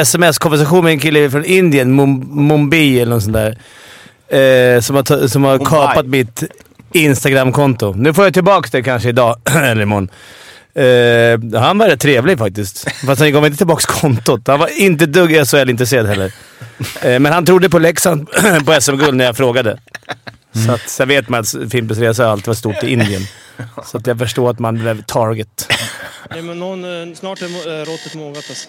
sms-konversation med en kille från Indien, Mumbai eller något sånt där. Eh, som har, som har kapat mitt Instagram-konto. Nu får jag tillbaka det kanske idag, eller imorgon. Eh, han var rätt trevlig faktiskt. Fast han gav inte tillbaka kontot. Han var inte dugg SHL-intresserad heller. Eh, men han trodde på Leksand på SM-guld när jag frågade. Mm. Så att, sen vet man att Fimpens Resa alltid var stort i Indien. Så att jag förstår att man blev target. Nej, men någon, eh, snart är eh, råttet mogat alltså.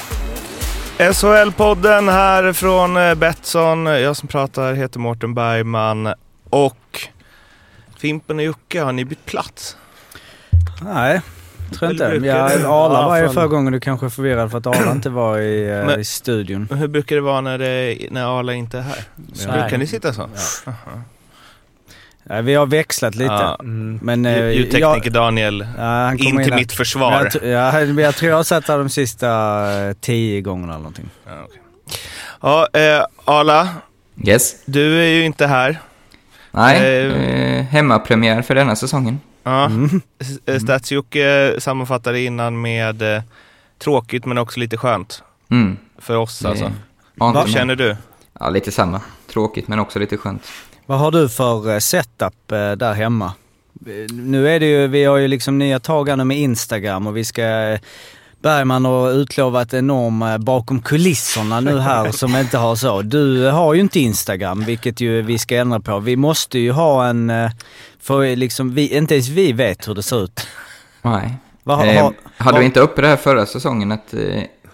SHL-podden här från eh, Betsson. Jag som pratar heter Mårten Bergman och Fimpen och Jocke, har ni bytt plats? Nej, tror jag inte. Ja, Arla var ju förra gången du kanske är förvirrad för att Arla inte var i, uh, Men, i studion. Hur brukar det vara när, det, när Arla inte är här? Så brukar ni sitta så? Ja. Ja, vi har växlat lite. Ja. Mm. Men, uh, Ljudtekniker Daniel, ja, in till mitt försvar. Jag, ja, jag tror jag har sett de sista uh, tio gångerna eller någonting. Ja, okay. ja eh, Arla. Yes. Du är ju inte här. Nej, eh, hemmapremiär för denna säsongen. Ja, mm. Stats-Jocke sammanfattade innan med eh, tråkigt men också lite skönt. Mm. För oss alltså. Vad känner du? Ja, lite samma. Tråkigt men också lite skönt. Vad har du för eh, setup eh, där hemma? Nu är det ju, vi har ju liksom nya tagande med Instagram och vi ska eh, Bergman har utlovat enorm bakom kulisserna nu här som inte har så. Du har ju inte Instagram, vilket ju vi ska ändra på. Vi måste ju ha en... För liksom vi, inte ens vi vet hur det ser ut. Nej. Vad, har, eh, hade vi inte uppe det här förra säsongen att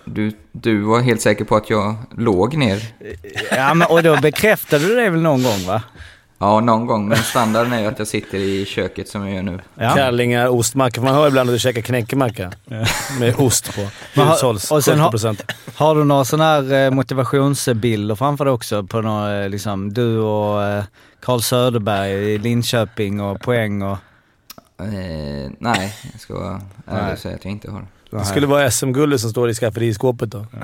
du, du var helt säker på att jag låg ner? Ja, men, och då bekräftade du det väl någon gång va? Ja, någon gång. Men standarden är ju att jag sitter i köket som jag gör nu. Ja. Kallingar, ostmacka. Man hör ibland att du käkar knäckemacka. Ja. Med ost på. Hushålls, och sen har, har du några sådana här eh, motivationsbilder framför dig också? På några, eh, liksom, du och Carl Söderberg i Linköping och poäng och... Eh, nej, jag ska vara ärlig och säga att jag inte har. Det skulle vara SM-guldet som står i skafferiskåpet då. Ja.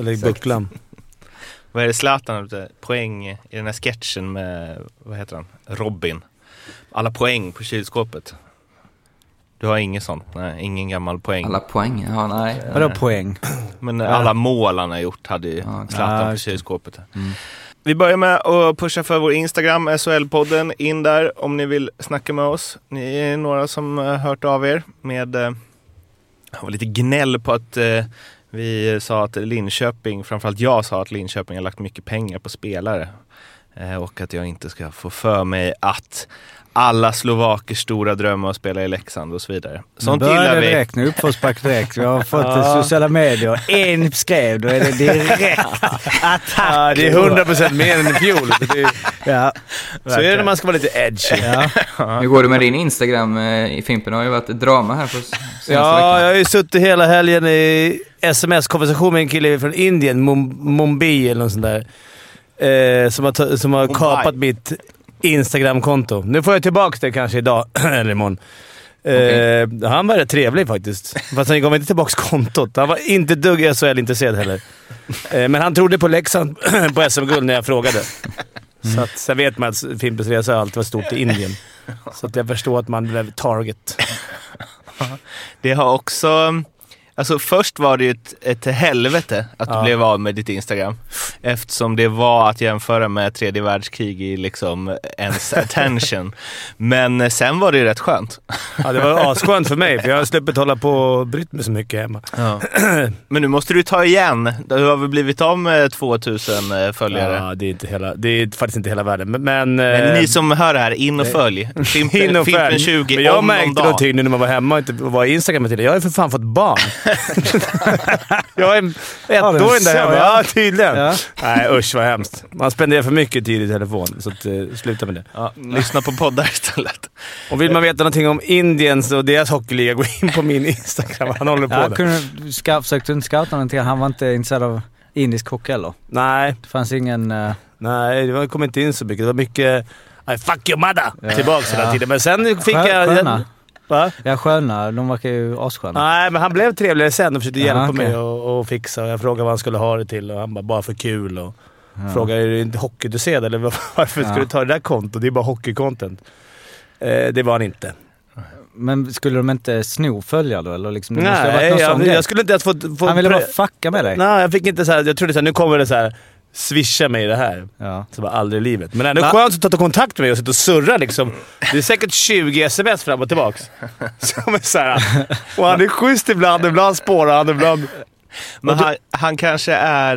Eller i bucklan. Vad är det Zlatan poäng i den här sketchen med, vad heter han, Robin? Alla poäng på kylskåpet. Du har inget sånt? Nej, ingen gammal poäng? Alla poäng? Ja, nej. Vadå poäng? Men alla mål han har gjort hade ju ja, Zlatan på kylskåpet. Mm. Vi börjar med att pusha för vår Instagram, SHL-podden. In där om ni vill snacka med oss. Ni är några som har hört av er med det var lite gnäll på att eh, vi sa att Linköping, framförallt jag sa att Linköping har lagt mycket pengar på spelare. Eh, och att jag inte ska få för mig att alla slovakers stora drömmar att spela i Leksand och så vidare. Sånt gillar vi. direkt nu, uppförsbacke direkt. Vi har fått ja. sociala medier. En skrev, då är det direkt attack. Ja, det är 100% mer än i fjol. ja. Så är det när man ska vara lite edgy. Ja. Hur går det med din Instagram? Eh, I Fimpen har ju varit ett drama här på senaste Ja, veckan. jag har ju suttit hela helgen i sms-konversation med en kille från Indien, Mumbai eller något sånt där. Eh, som har, som har kapat mitt Instagram-konto. Nu får jag tillbaka det kanske idag, eller imorgon. Okay. Eh, han var rätt trevlig faktiskt. Fast han gav inte tillbaka kontot. Han var inte dugg SHL-intresserad heller. Eh, men han trodde på Leksand på SM-guld när jag frågade. Mm. Så att, sen vet man att Fimpens Resa alltid var stort i Indien. Så att jag förstår att man blev target. Det har också Alltså först var det ju ett, ett helvete att ja. du blev av med ditt Instagram. Eftersom det var att jämföra med tredje världskrig i liksom ens attention. Men sen var det ju rätt skönt. Ja, det var asskönt för mig för jag har sluppit hålla på och brytt mig så mycket hemma. Ja. Men nu måste du ta igen. Du har väl blivit av med 2000 eh, följare? Ja, det är, inte hela, det är faktiskt inte hela världen. Men, men, men ni som hör det här, in och följ. Fimpen, in och följ. 20 men jag märkte någonting nu när man var hemma och inte var i Instagram hela Jag har ju för fan fått barn. jag är ettåring där hemma. Ja, tydligen. Ja. Nej usch vad hemskt. Man spenderar för mycket tid i telefon, så att, uh, sluta med det. Ja, lyssna på poddar istället. Och vill man veta någonting om Indien och deras hockeyliga, gå in på min Instagram. Han håller på ja, där. Kunde, försökte du inte scouta någonting? Han var inte intresserad av... indisk hockey eller? Nej. Det fanns ingen... Uh... Nej, det kom inte in så mycket. Det var mycket I fuck your mother ja. tillbaks hela ja. tiden. Men sen fick Skön, jag... Sköna. Va? Ja, sköna. De verkar ju assköna. Nej, men han blev trevligare sen och försökte hjälpa okay. mig och, fixa. Jag frågade vad han skulle ha det till och han bara “bara för kul”. Och ja. Frågade “är det inte hockeyintresserad eller varför ska du ta det där kontot? Det är bara hockeycontent”. Eh, det var han inte. Men skulle de inte sno följare då? Eller liksom, Nej, jag, jag, skulle inte ens få... få han ville bara fucka med dig? Nej, jag fick inte så här, Jag trodde såhär, nu kommer det så här swisha mig det här. Ja. Så bara aldrig i livet. Men ändå Va? skönt att ta kontakt med mig och sitta och surra liksom. Det är säkert 20 sms fram och tillbaks. Som är så här, och han är schysst ibland, ibland spårar han, ibland... Men han, han, kanske är,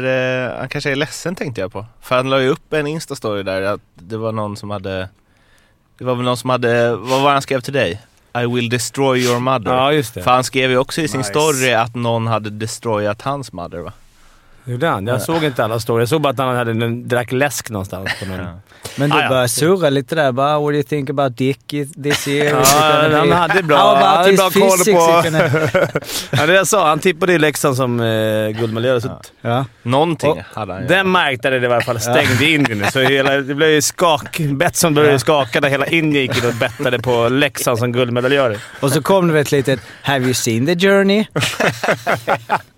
eh, han kanske är ledsen tänkte jag på. För han la ju upp en instastory där att det var någon som hade... Det var väl någon som hade... Vad var det han skrev till dig? I will destroy your mother. Ja, just det. För han skrev ju också i sin nice. story att någon hade destroyat hans mother va? Gjorde han? Jag såg inte alla stories. Jag såg bara att han hade en, drack läsk någonstans. På någon. Ja. Men du ah, började surra lite där bara. What do you think about Dick this year? Ja, han hade bra, han hade bra koll på... ja, det jag sa. Han tippade i Leksand som eh, guldmedaljör. Ja. ja. Någonting och hade han Den marknaden i alla fall stängde ja. Indien så hela, det blev ju skak. Betsson började ja. skaka där hela Indien gick in och bettade på Leksand som guldmedaljörer. Och så kom det ett litet “Have you seen the journey?”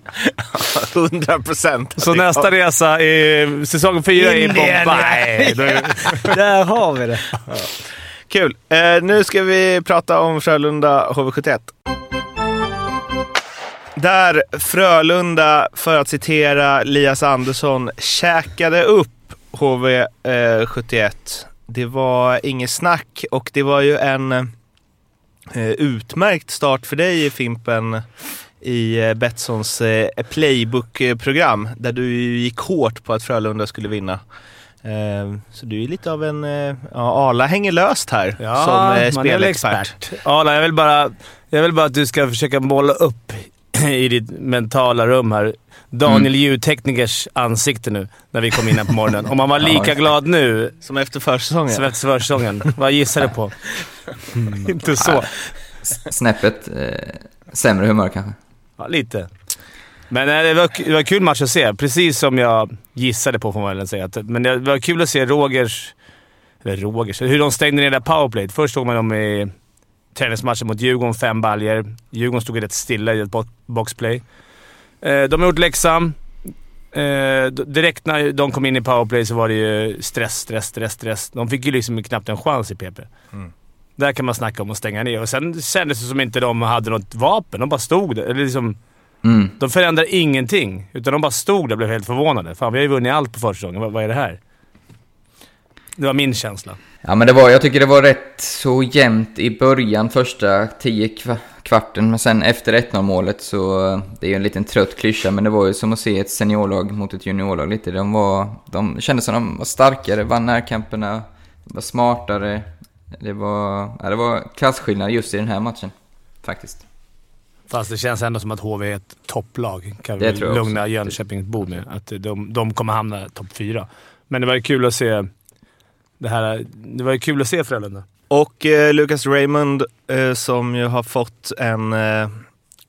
100 procent. Så nästa resa i säsong fyra är Bombay. Där har vi det. Kul. Eh, nu ska vi prata om Frölunda HV71. Där Frölunda, för att citera Lias Andersson, käkade upp HV71. Det var inget snack och det var ju en eh, utmärkt start för dig i Fimpen i eh, Betssons eh, playbook-program där du gick hårt på att Frölunda skulle vinna. Eh, så du är lite av en... Ja, Arla hänger löst här ja, som spelexpert. Arla, jag vill, bara, jag vill bara att du ska försöka måla upp i ditt mentala rum här Daniel mm. ljudteknikers ansikte nu när vi kom in här på morgonen. Om han var lika glad nu... Som efter försäsongen? Som efter försäsongen. Vad gissar du på? Mm. Inte så. Snäppet eh, sämre humör kanske. Ja, lite. Men eh, det, var, det var kul match att se. Precis som jag gissade på får man väl säga. Men det var kul att se Rogers... Eller Rogers... Hur de stängde ner det där powerplayet. Först såg man dem i träningsmatchen mot Djurgården, fem baljer. Djurgården stod rätt stilla i ett boxplay. Eh, de har gjort läxan. Eh, direkt när de kom in i powerplay så var det ju stress, stress, stress, stress. De fick ju liksom knappt en chans i PP. Mm. Där kan man snacka om att stänga ner. Och sen kändes det som inte de hade något vapen. De bara stod där. Eller liksom, mm. De förändrade ingenting. Utan de bara stod där och blev helt förvånade. Fan, vi har ju vunnit allt på försäsongen. Vad, vad är det här? Det var min känsla. Ja, men det var, jag tycker det var rätt så jämnt i början, första tio kvarten. Men sen efter 1-0 målet så, det är ju en liten trött klyscha, men det var ju som att se ett seniorlag mot ett juniorlag lite. De, var, de kändes som de var starkare, vann närkamperna, var smartare. Det var, ja, det var klasskillnad just i den här matchen, faktiskt. Fast det känns ändå som att HV är ett topplag. Kan vi lugna Jönköpingsbor med. Att de, de kommer hamna topp fyra. Men det var kul att se det här. Det var kul att se Frölunda. Och eh, Lucas Raymond eh, som ju har fått en... Eh,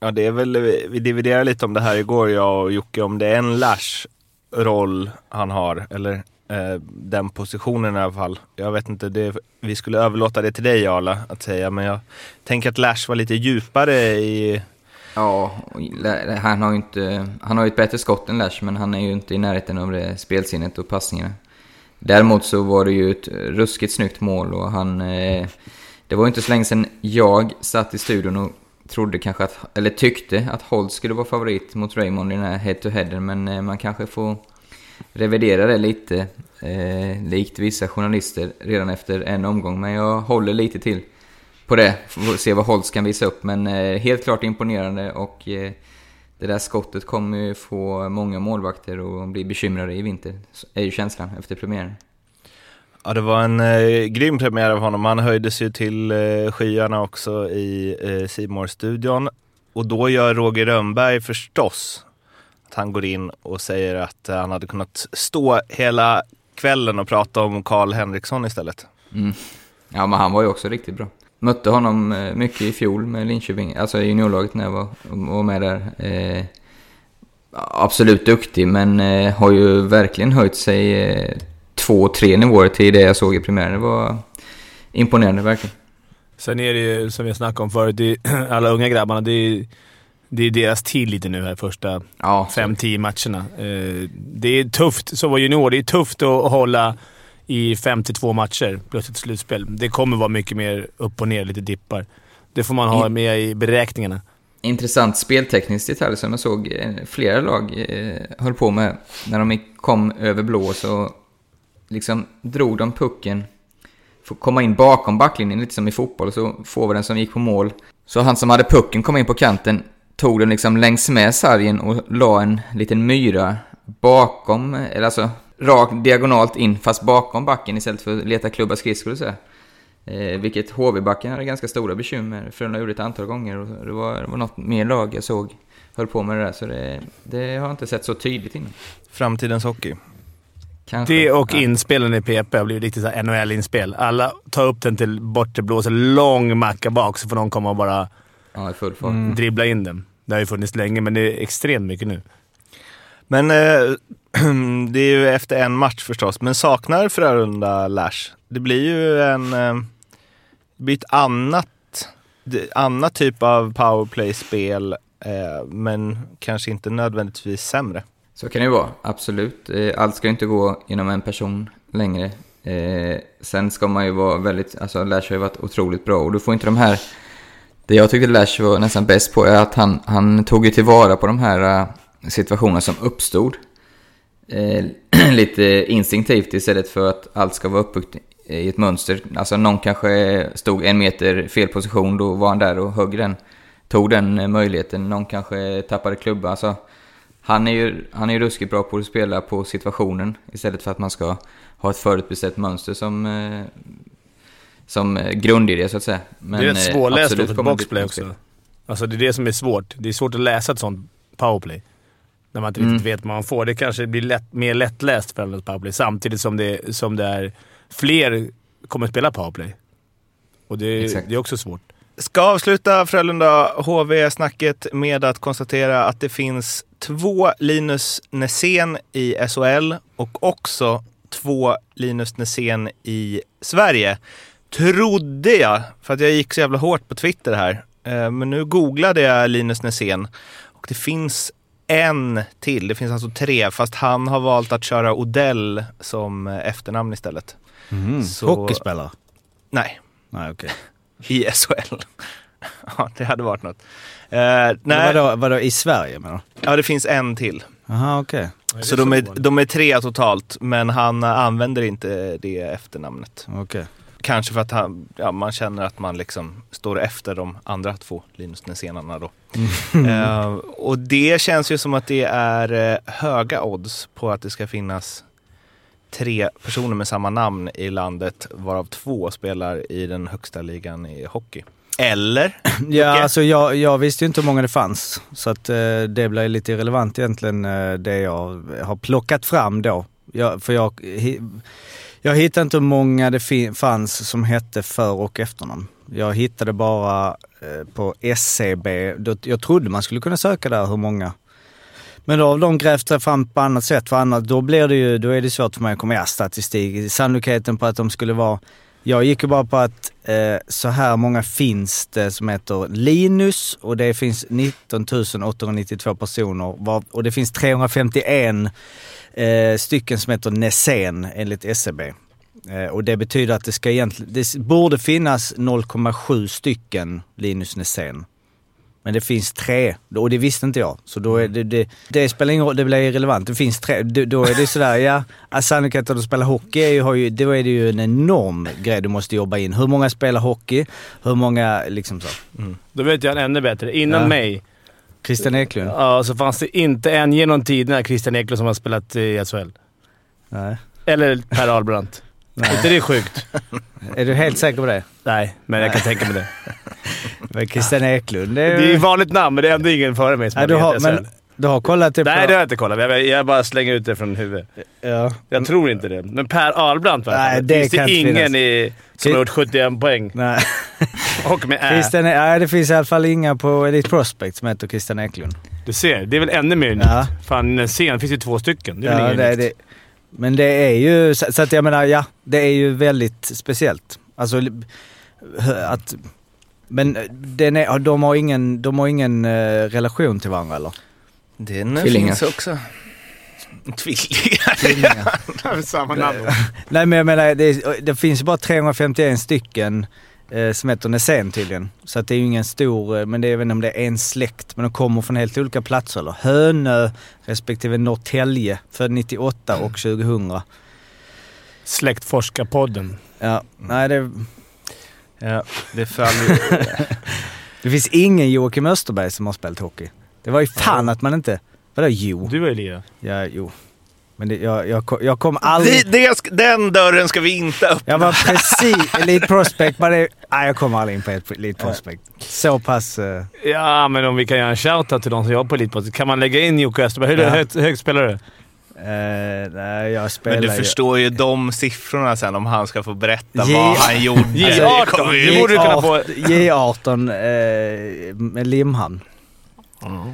ja, det är väl... Vi dividerade lite om det här igår, jag och Jocke, om det är en Lash-roll han har. Eller eh, den positionen i alla fall. Jag vet inte, det, vi skulle överlåta det till dig Arla att säga, men jag tänker att Lash var lite djupare i... Ja, han har ju inte, han har ju ett bättre skott än Lash, men han är ju inte i närheten av det spelsinnet och passningarna. Däremot så var det ju ett ruskigt snyggt mål och han... Eh, det var ju inte så länge sedan jag satt i studion och trodde kanske att, eller tyckte att Holt skulle vara favorit mot Raymond i den här head-to-headen, men eh, man kanske får revidera det lite, eh, likt vissa journalister, redan efter en omgång. Men jag håller lite till på det, får se vad Holtz kan visa upp. Men eh, helt klart imponerande och eh, det där skottet kommer ju få många målvakter att bli bekymrade i vinter, är ju känslan efter premiären. Ja, det var en eh, grym premiär av honom. Han höjdes ju till eh, skyarna också i eh, studion Och då gör Roger Rönnberg förstås han går in och säger att han hade kunnat stå hela kvällen och prata om Karl Henriksson istället. Mm. Ja, men han var ju också riktigt bra. Mötte honom eh, mycket i fjol med Linköping, alltså i juniorlaget när jag var, var med där. Eh, absolut duktig, men eh, har ju verkligen höjt sig eh, två, tre nivåer till det jag såg i premiären. Det var imponerande verkligen. Sen är det ju, som vi snackade om förut, alla unga grabbarna, det är, det är deras tid lite nu här första Ja, fem, tio matcherna. Eh, det är tufft, som var junior, det är tufft att hålla i 52 matcher plus ett slutspel. Det kommer vara mycket mer upp och ner, lite dippar. Det får man ha med i beräkningarna. intressant spelteknisk detalj som jag såg eh, flera lag eh, höll på med. När de kom över blå så liksom drog de pucken, för att komma in bakom backlinjen lite som i fotboll, så forwarden som gick på mål. Så han som hade pucken kom in på kanten, tog den liksom längs med sargen och la en liten myra bakom, eller alltså rakt diagonalt in fast bakom backen istället för att leta klubba skridskor och så. Eh, vilket HV-backen hade ganska stora bekymmer. Frölunda gjorde det ett antal gånger och det var, det var något mer lag jag såg höll på med det där. Så det, det har jag inte sett så tydligt innan. Framtidens hockey. Kanske. Det och Ja. inspelen i PP har blivit riktigt NHL-inspel. Alla tar upp den till bortre blås, lång macka bak, så får någon komma och bara Ja, i full fart. dribbla in den. Det har ju funnits länge, men det är extremt mycket nu. Men eh, det är ju efter en match förstås. Men saknar Frölunda Lash? Det blir ju en... Eh, det blir ett annat, annat typ av powerplay-spel, eh, men kanske inte nödvändigtvis sämre. Så kan det ju vara, absolut. Eh, Allt ska ju inte gå genom en person längre. Eh, sen ska man ju vara väldigt, alltså Lash har ju varit otroligt bra och du får inte de här... Det jag tyckte Lash var nästan bäst på är att han, han tog ju tillvara på de här eh, situationerna som uppstod. Eh, lite instinktivt istället för att allt ska vara uppbyggt i ett mönster. Alltså någon kanske stod en meter fel position, då var han där och högg den. Tog den eh, möjligheten. Någon kanske tappade klubba. Alltså, han är ju han är ju ruskigt bra på att spela på situationen istället för att man ska ha ett förutbestämt mönster som, eh, som eh, grundidé så att säga. Men, det är rätt eh, svårläst för ett det boxplay också. Alltså det är det som är svårt. Det är svårt att läsa ett sånt powerplay. När man inte Mm. riktigt vet vad man får. Det kanske blir lätt, mer lättläst för ett powerplay samtidigt som det, som det är fler kommer att spela powerplay. Och det, Exakt. det är också svårt. Ska avsluta Frölunda HV-snacket med att konstatera att det finns två Linus Nässén i SHL och också två Linus Nässén i Sverige. Trodde jag, för att jag gick så jävla hårt på Twitter här. Eh, Men nu googlade jag Linus Nässén och det finns en till. Det finns alltså tre, fast han har valt att köra Odell som efternamn istället. Så- Hockeyspelare? Nej, Nej, okej. i SHL. ja, det hade varit något. Eh, nej, Vadå, vadå, i Sverige menar ja, det finns en till. Aha, okej. Så de är, de är tre totalt, men han använder inte det efternamnet. Okej. Kanske för att han, ja, man känner att man liksom står efter de andra två Linus Näsénarna då. Eh, och det känns ju som att det är eh, höga odds på att det ska finnas tre personer med samma namn i landet, varav två spelar i den högsta ligan i hockey. Eller? Ja, Okej. alltså jag, jag visste ju inte hur många det fanns. Så att eh, det blir lite irrelevant egentligen eh, det jag har plockat fram då. Jag, för jag, hi- jag hittade inte hur många det fanns som hette för och efternamn. Jag hittade bara eh, på SCB. Jag trodde man skulle kunna söka där hur många. Men då har de grävt sig fram på annat sätt. För annat, då, blir det ju, då är det svårt för mig att komma ihåg statistik. Sannolikheten på att de skulle vara... Jag gick ju bara på att eh, så här många finns det som heter Linus och det finns 19 892 personer var, och det finns 351 eh, stycken som heter Nässén enligt SCB. Eh, och det betyder att det ska egentligen, det borde finnas 0,7 stycken Linus Nässén. Men det finns tre och det visste inte jag. Så då är det, det, det spelar ingen roll, det blir irrelevant. Det finns tre. Då, då är det sådär, ja, sannolikheten att spela hockey är ju, har ju, då är det ju en enorm grej du måste jobba in. Hur många spelar hockey? Hur många liksom så. Då vet jag en ännu bättre. Innan Ja. mig Christian Eklund? ja, så fanns det inte en genom tiderna Christian Eklund som har spelat i SHL. Nej. Eller Per Ahlbrandt. Är inte det sjukt? Är du helt säker på det? Nej, men jag kan tänka mig det. Men Christian Eklund, det är Det är ju... ett vanligt namn, men det är ändå ingen före mig som Nej, har men. Du har kollat det på... Nej, det har jag inte kollat. Jag, jag bara slänger ut det från huvudet. Ja. Jag tror inte det. Men Per Ahlbrandt va? Nej, det finns det ingen finnas. i, som har gjort 71 poäng. Nej. Och med Ä. Det, nej, det finns i alla fall inga på Elite Prospect som heter Christian Eklund. Du ser, det är väl ännu mer unikt. Ja. Fan, en scen finns ju två stycken. Det är väl Ja, inget det, det, men det är ju... Så, så att jag menar, ja. Det är ju väldigt speciellt. Alltså att... Men den är, de har ingen, de har ingen eh, relation till varandra eller? Den Tvillingar. finns också. Tvillingar. Samma namn. Nej men jag menar, det, det finns ju bara 351 stycken eh, som heter Nässén tydligen. Så att det är ju ingen stor, eh, men det är, jag vet inte om det är en släkt, men de kommer från helt olika platser. Eller Hönö respektive Norrtälje, född 98 och 2000. Släktforskarpodden. Ja, nej det, Ja, det faller det finns ingen Joakim Österberg som har spelat hockey. Det var ju fan att man inte... Vadå jo? Du var ju lira. Ja, jo. Men det, jag, jag, kom- jag kom aldrig... det, det, Den dörren ska vi inte öppna. Jag var precis Elite Prospect, men det, nej, jag kommer aldrig in på ett Elite Prospect. Så pass... eh, Ja, men om vi kan göra en shoutout till de som jobbar på Elitpost. Kan man lägga in Jocke Österberg? Hur Ja. högt, högt spelar du? eh, nej, jag spelar Men du förstår ju de siffrorna sen om han ska få berätta J- vad han gjorde. J18, kommer ju- det borde du kunna få. J18 eh, med limhamn.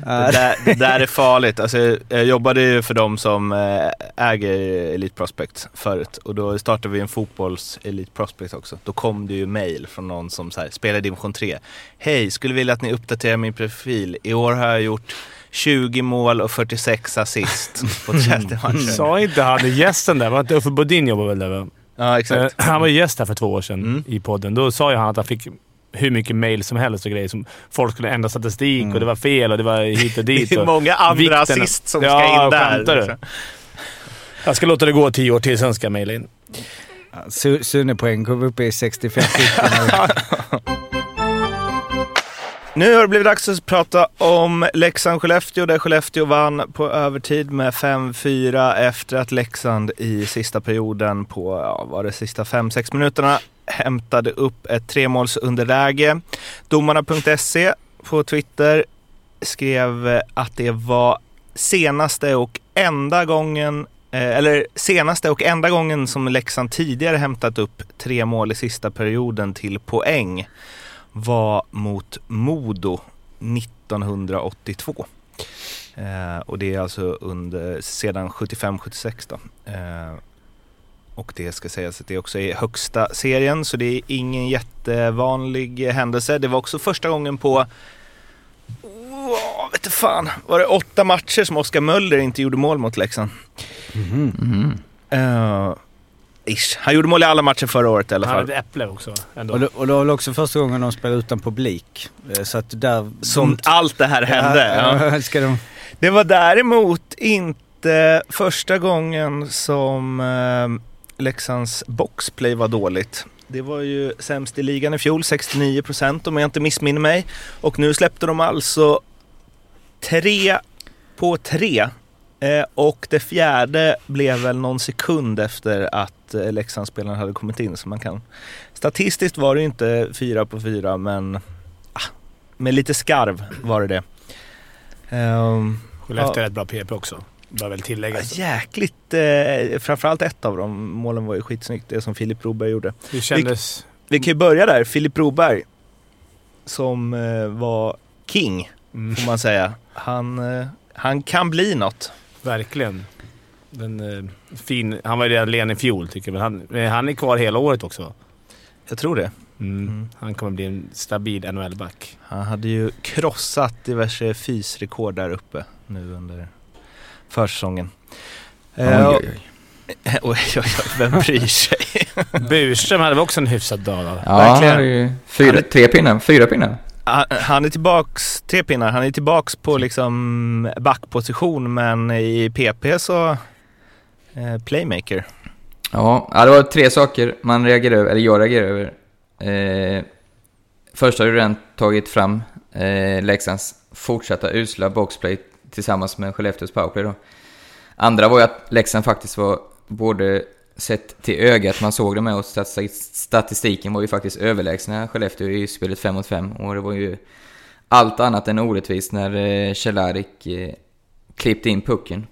Det där, det där är farligt. Alltså, jag jobbade ju för dem som eh, äger Elite Prospect förut och då startade vi en fotbolls Elite Prospect också. Då kom det ju mail från någon som så här, spelar i division 3. Hej, skulle vilja att ni uppdaterar min profil. I år har jag gjort 20 mål och 46 assist på 30 matcher. Sa inte han gästen där? Var inte Uffe Bodin jobbade väl där? va? Ja, exakt. Eh, Han var ju gäst här för två år sedan Mm. i podden. Då sa ju han att han fick hur mycket mail som helst och grejer. Som folk skulle ändra statistik och det var fel och det var hit och dit. Det är många andra assist som ja, ska in där. skämtar du? liksom. Jag ska låta det gå tio år till, sen ska jag mejla in. Su- Sunnepoäng kom upp i 65 stycken. Nu har det blivit dags att prata om Leksand-Skellefteå där Skellefteå vann på övertid med 5-4 efter att Leksand i sista perioden på, ja, var det sista 5-6 minuterna hämtade upp ett tremålsunderläge. Domarna.se på Twitter skrev att det var senaste och enda gången eh, eller senaste och enda gången som Leksand tidigare hämtat upp tre mål i sista perioden till poäng var mot Modo 1982. Eh, och det är alltså under, sedan 75-76 då. Eh, och det ska sägas att det också är högsta serien så det är ingen jättevanlig händelse. Det var också första gången på Åh, vet du fan, var det åtta matcher som Oskar Möller inte gjorde mål mot Leksand? Mhm. Eh, ish. Han gjorde mål i alla matcher förra året i alla Han fall. hade ett äpple också. Ändå. och, det, och det var väl också första gången de spelade utan publik. Eh, Så att där... Som allt det här hände. ja. Ja, ska de... Det var däremot inte första gången som eh, Leksands boxplay var dåligt. Det var ju sämst i ligan i fjol, 69 procent om jag inte missminner mig. Och nu släppte de alltså tre på tre. Eh, och det fjärde blev väl någon sekund efter att eh, Leksandspelaren hade kommit in. Så man kan... Statistiskt var det inte fyra på fyra men ah, med lite skarv var det det. Ehm, Skellefteå Ja. är ett bra PP också. Bör väl Ja, tilläggas. jäkligt, eh, framförallt ett av dem, målen var ju skitsnyggt, det som Filip Broberg gjorde. Hur kändes... Vi kan ju börja där, Filip Broberg, som eh, var king, Mm, får man säga. Han, eh, han kan bli något. verkligen. Den, eh, fin, han var ju redan len i fjol tycker jag, men han, men han är kvar hela året också. Jag tror det. Mm. Mm. Han kommer bli en stabil NHL-back. Han hade ju krossat diverse fysrekord där uppe nu under försäsongen. Eh, Oj, oj, oj. oj, oj, oj, vem bryr sig? Burström hade väl också en hyfsad dag då? Ja, Verkligen. han ju fyra, tre pinnar, fyra pinnar. Han- är tillbaks, tre pinnar, han är tillbaks på liksom backposition men i PP så eh, Eh, playmaker. Ja, det var tre saker man reagerade över, eller jag reagerade över. Eh, först har du redan tagit fram eh, Leksands fortsatta usla boxplay tillsammans med Skellefteås powerplay då. Andra var ju att Leksand faktiskt var både sett till ögat, man såg det med och statistiken var ju faktiskt överlägsna Skellefteå i spelet 5 mot 5 och det var ju allt annat än orättvist när Cehlarik eh, eh in pucken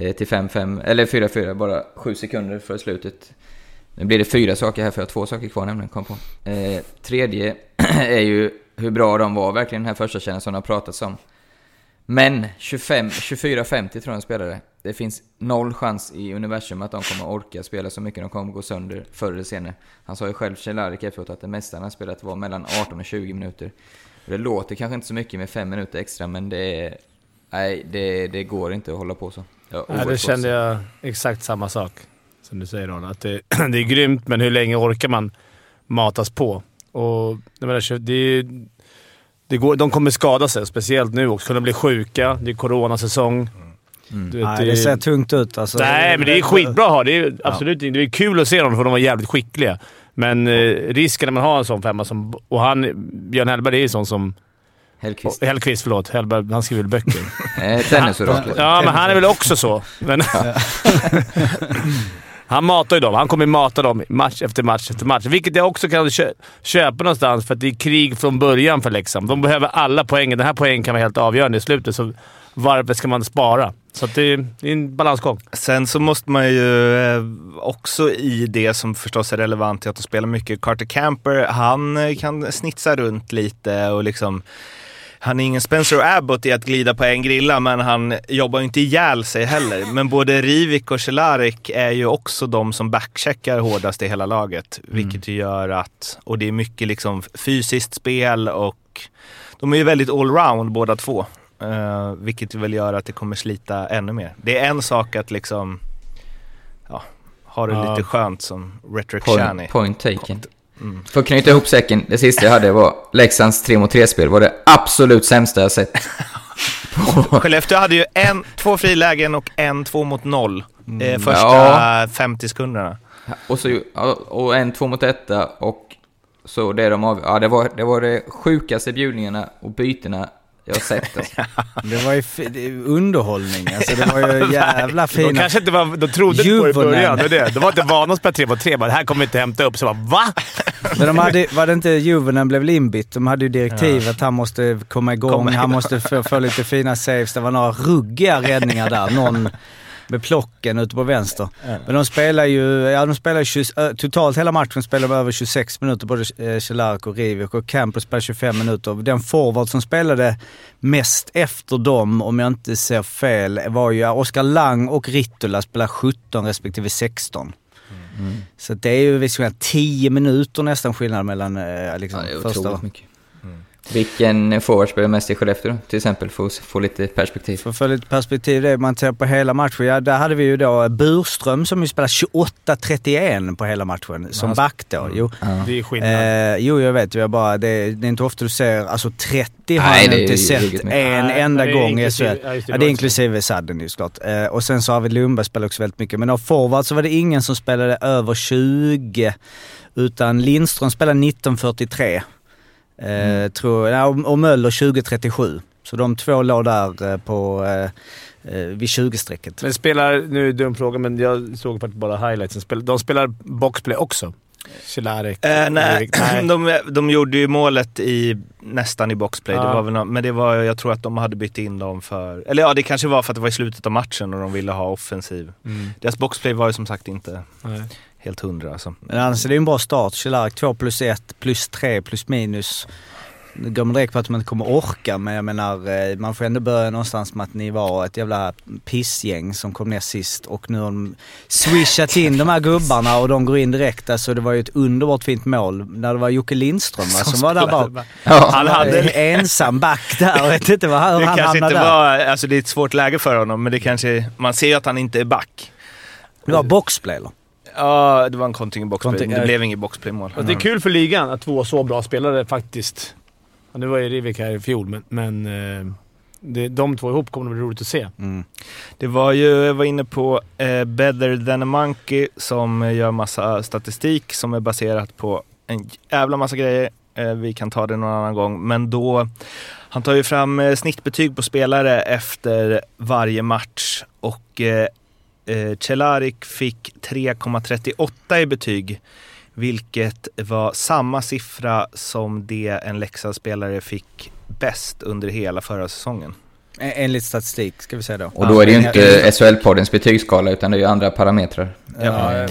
Eh, till 5-5, eller 4-4, bara 7 sekunder före slutet. Nu blir det fyra saker här, för jag har två saker kvar nämligen, kom på. Eh, tredje är ju hur bra de var verkligen den här första kärnan som det har pratats om. Men 24-50 tror jag de spelade. Det finns noll chans i universum att de kommer orka spela så mycket. De kommer gå sönder förr eller senare. Han sa ju själv, Kjell efteråt, att det mesta han har spelat var mellan 18 och 20 minuter. Det låter kanske inte så mycket med 5 minuter extra, men det är... Nej, det, det går inte att hålla på så. Ja, det kände jag exakt samma sak som du säger Arne. Att det, det är grymt, men hur länge orkar man matas på? Och jag menar, det är det går, de kommer skada sig, speciellt nu också. Kunna bli sjuka. Det är coronasäsong. Mm. Du vet, nej, det, ser tungt ut alltså. Nej, men det är skitbra att ha. Det är absolut ja. Det är kul att se dem, för de var jävligt skickliga. Men eh, risken när man har en sån femma som... Och han, Björn Hellberg är ju sån som... Hellqvist. Hellqvist, förlåt. Hellberg, han skriver väl böcker? Eh, Tennisoraklet. Ja, men han är väl också så. Men Han matar ju dem. Han kommer mata dem match efter match efter match. Vilket jag också kan köpa någonstans, för att det är krig från början för Leksand. De behöver alla poängen. Den här poängen kan vara helt avgörande i slutet, så varför ska man spara? Så det är, det är en balansgång. Sen så måste man ju eh, också i det som förstås är relevant till att de spelar mycket. Carter Camper, han eh, kan snitsa runt lite och liksom han är ingen Spencer Abbott i att glida på en grilla, men han jobbar inte ihjäl sig heller. Men både Rivik och Cehlarik är ju också de som backcheckar hårdast i hela laget. Mm. Vilket ju gör att, och det är mycket liksom fysiskt spel och de är ju väldigt allround båda två. Uh, vilket väl gör att det kommer slita ännu mer. Det är en sak att liksom ja, ha det uh. lite skönt som Rhetoric Point, point taken. Mm. För att knyta ihop säcken, det sista jag hade var Leksands 3 mot 3-spel var det absolut sämsta jag sett. Skellefteå hade ju en, två frilägen och en två mot noll mm. eh, första ja. 50 sekunderna. Och, så, och en två mot etta och så det de av, ja, det var, det var det sjukaste bjudningarna och bytena jag har sett det. Det var ju underhållning. Alltså, det var ju jävla fint. De kanske inte var... De trodde inte på det i början. Det, det. De var inte vana att spela 3 mot 3. det här kommer vi inte hämta upp. Så bara, va? Men de hade, var det inte Juvonen blev inbytt? De hade ju direktiv ja. att han måste komma igång. Kom han måste få, få lite fina saves. Det var några ruggiga räddningar där. Någon med plocken ute på vänster. Men de spelar ju, ja de spelar 20, totalt hela matchen spelar de över 26 minuter, både Cehlarik och Rivik och Campus spelar 25 minuter. Den forward som spelade mest efter dem, om jag inte ser fel, var ju Oskar Lang och Rittula spelar 17 respektive 16. Mm. Så det är ju visserligen 10 minuter nästan skillnad mellan liksom, ja, första... Mycket. Vilken forward spelar mest i Skellefteå till exempel, för att få lite perspektiv? För att få lite perspektiv, det man ser på hela matchen. Ja, där hade vi ju då Burström som ju spelar 28-31 på hela matchen, som back då. Mm. Jo. Ja. Det är skillnad. Eh, jo, jag vet. Jag bara, det, det, är inte ofta du ser, alltså 30 har Nej, jag inte sett en Nej, enda gång i SHL. Ja, det är inklusive Sadden ju såklart. Eh, och sen så har vi Lundberg spelar också väldigt mycket. Men av forward så var det ingen som spelade över 20, utan Lindström spelade 1943. Mm. Eh, tror, ja, och Möller 2037. Så de två låg där eh, på, eh, eh vid 20-strecket. Men spelar, nu är det en dum fråga, men jag såg faktiskt bara highlights. De spelar boxplay också? Cehlarik? Eh, nej. De, de gjorde ju målet i, nästan i boxplay. Ja. Det var väl men det var, jag tror att de hade bytt in dem för... Eller ja, det kanske var för att det var i slutet av matchen och de ville ha offensiv. Mm. Deras boxplay var ju som sagt inte... Nej helt hundra. Alltså. Men annars är det en bra start. Cehlarik 2 plus 1 plus 3 plus minus. Nu går man direkt på att man inte kommer orka men jag menar eh, man får ändå börja någonstans med att ni var ett jävla pissgäng som kom ner sist och nu har de swishat in de här gubbarna och de går in direkt. Alltså det var ju ett underbart fint mål när det var Jocke Lindström va, som, som var där bak. Ja. Han hade en ensam back där jag vet inte vad, hur det han kanske inte där. Var, alltså det är ett svårt läge för honom men det kanske, man ser ju att han inte är back. Det var boxplay eller? Ja, det var en kontring i boxplay. Konting, det blev inget boxplaymål. Alltså, det är kul för ligan att två så bra spelare faktiskt... Ja, nu var ju Rivik här i fjol, men... men eh, det, de två ihop kommer det bli roligt att se. Mm. Det var ju, jag var inne på eh, Better than a Monkey som gör massa statistik som är baserat på en jävla massa grejer. Eh, vi kan ta det någon annan gång, men då... Han tar ju fram eh, snittbetyg på spelare efter varje match och eh, Cehlárik fick 3,38 i betyg. Vilket var samma siffra som det en Leksandsspelare fick bäst under hela förra säsongen. Enligt statistik ska vi säga då. Och då är det ju inte SHL-poddens betygsskala utan det är ju andra parametrar. Ja,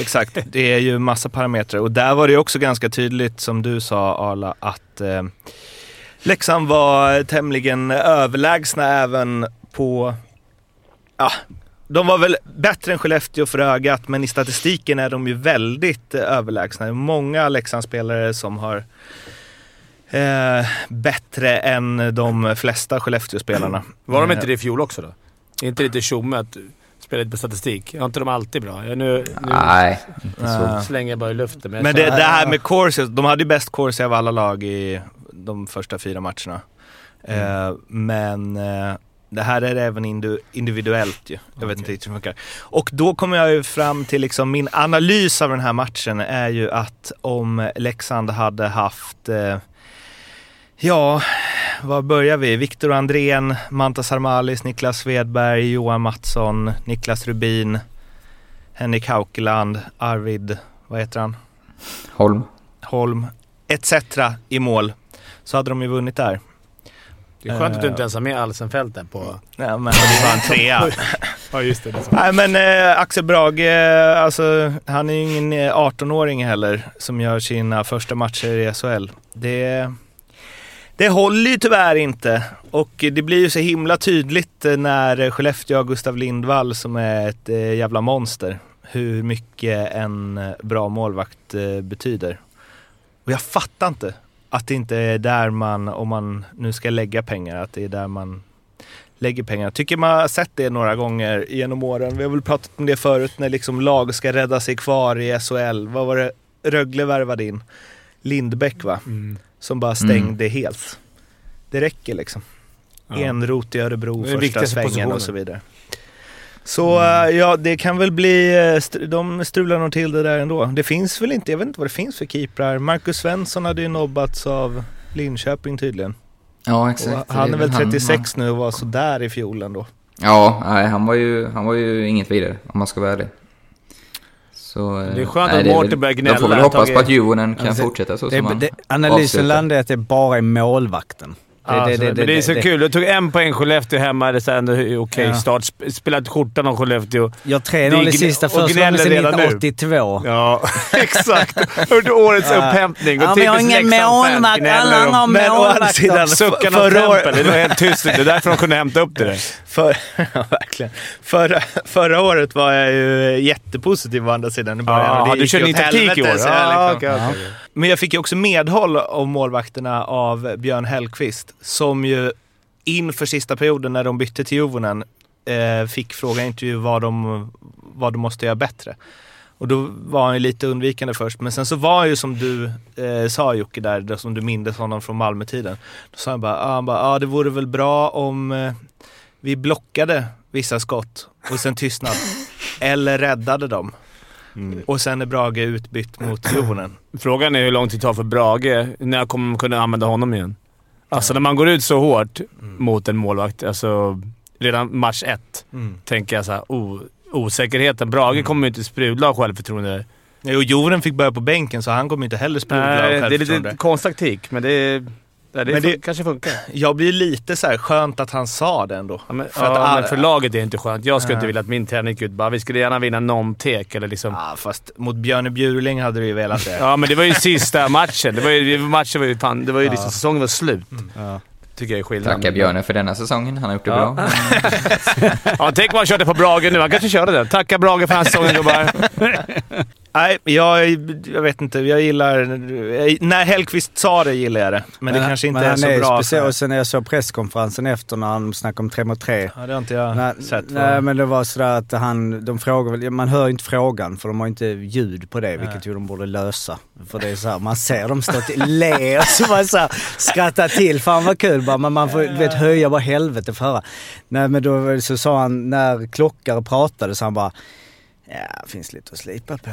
exakt. Det är ju massa parametrar och där var det också ganska tydligt som du sa Arla att eh, Leksand var tämligen överlägsna även på, ja, de var väl bättre än Skellefteå för ögat men i statistiken är de ju väldigt eh, överlägsna. Det är många Leksandsspelare som har eh, bättre än de flesta Skellefteå-spelarna. Var de inte det i fjol också då? Är inte lite tjomme att spela lite på statistik? Har inte de alltid bra? Jag nu, nu Nej, inte så. slänger jag bara i luften. Men det, det här med Corsi, de hade ju bäst Corsi av alla lag i de första fyra matcherna. Mm. Eh, men eh, det här är även individuellt ju. Jag vet inte riktigt hur det funkar. Och då kommer jag ju fram till liksom min analys av den här matchen är ju att om Leksand hade haft eh, Ja, var börjar vi? Viktor Andrén, Mantas Armalis, Niklas Svedberg, Johan Mattsson, Niklas Rubin, Henrik Haukeland, Arvid, vad heter han? Holm. Holm, etc. i mål. Så hade de ju vunnit där. Det är skönt att du inte ens har med Alsenfelt där på... Nej, men det är bara en trea. ja, just det. det Nej, men eh, Axel Brage, eh, alltså, han är ju ingen 18-åring heller som gör sina första matcher i SHL. Det, det håller ju tyvärr inte. Och det blir ju så himla tydligt eh, när Skellefteå har Gustav Lindvall som är ett eh, jävla monster. Hur mycket en eh, bra målvakt eh, betyder. Och jag fattar inte att det inte är där man, om man nu ska lägga pengar, att det är där man lägger pengar. Jag tycker man har sett det några gånger genom åren. Vi har väl pratat om det förut när liksom lag ska rädda sig kvar i SHL. Vad var det Rögle värvade in? Lindbäck va? Mm. Som bara stängde mm. helt. Det räcker liksom. Ja. Enrot i Örebro, första svängen positionen. och så vidare. Så mm. ja, det kan väl bli, eh, de strular nog till det där ändå. Det finns väl inte, jag vet inte vad det finns för keeprar. Marcus Svensson hade ju nobbats av Linköping tydligen. Ja, exakt. Och han är väl 36 han, nu och var sådär i fjol ändå. Ja, nej, han var ju, han var ju inget vidare om man ska vara ärlig. Så, det är skönt nej, att Mårten börjar gnälla. De får väl hoppas på att Djurgården kan alltså, fortsätta så det, som det, Analysen landar i att det bara är målvakten. Det, det, det, det, det, är så kul. Du tog en poäng Skellefteå hemma. Det är ändå okej okay ja. start. Spelat skjortan om Skellefteå. Ja, 3-0 i sista första sedan 1982. Ja, exakt. Under årets upphämtning. Ja, men jag har ingen målvakt. Alla har målvakter. Suckarna av tempel. Det var helt tyst. Det är därför de kunde hämta upp det där. För, ja, verkligen. Förra, förra året var jag ju jättepositiv å andra sidan i början. Ja, du körde ny taktik i år? Men jag fick ju också medhåll av målvakterna av Björn Hellkvist som ju inför sista perioden när de bytte till Juvonen eh, fick fråga i intervju vad de, vad de måste göra bättre. Och då var han ju lite undvikande först, men sen så var han ju som du eh, sa Jocke där, där, som du mindes honom från Malmö-tiden. Då sa han bara, ah, han bara ah, det vore väl bra om eh, vi blockade vissa skott och sen tystnad. eller räddade dem. Mm. Och sen är Brage utbytt mot Jonen. Frågan är hur lång tid det tar för Brage. När kommer man kunna använda honom igen? Alltså när man går ut så hårt mm. mot en målvakt, alltså redan match ett, mm. tänker jag såhär, oh, osäkerheten. Brage mm. kommer ju inte sprudla av självförtroende. Jo, Joren fick börja på bänken så han kommer inte heller sprudla av självförtroende. Det är lite konstaktik, men det är... Ja, det, men det kanske funkar. Jag blir lite så här skönt att han sa det ändå. Ja, men, för, ja, all... men för laget är det inte skönt. Jag skulle inte vilja att min träning gick ut bara vi skulle gärna vinna någon tek eller liksom... Ja, fast mot Björne Bjurling hade du ju velat det. ja, men det var ju sista matchen. Det var ju, matchen var ju, fan, det var ju ja. liksom, säsongen var slut. Mm. Ja. Tycker jag är skillnad. Tacka Björne för denna säsongen. Han har gjort det ja. bra. ja, tänk om han körde på Brage nu. Han kanske körde det. Tacka Brage för den här säsongen gubbar. Nej, jag, jag vet inte. Jag gillar... När Hellqvist sa det gillar jag det. Men, men det kanske inte är så är bra. Speciellt, och sen när jag såg presskonferensen efter när han snackade om 3 mot 3. Ja, det har inte jag när, sett. Nej, men det var sådär att han... De frågar Man hör inte frågan för de har inte ljud på det, vilket ju de borde lösa. För det är såhär, man ser dem stå och le och så man såhär skrattar till. Fan vad kul bara. Men man får vet, höja bara helvete för att höra. Nej men då så sa han, när Klockare pratade så han bara Ja, finns lite att slipa på.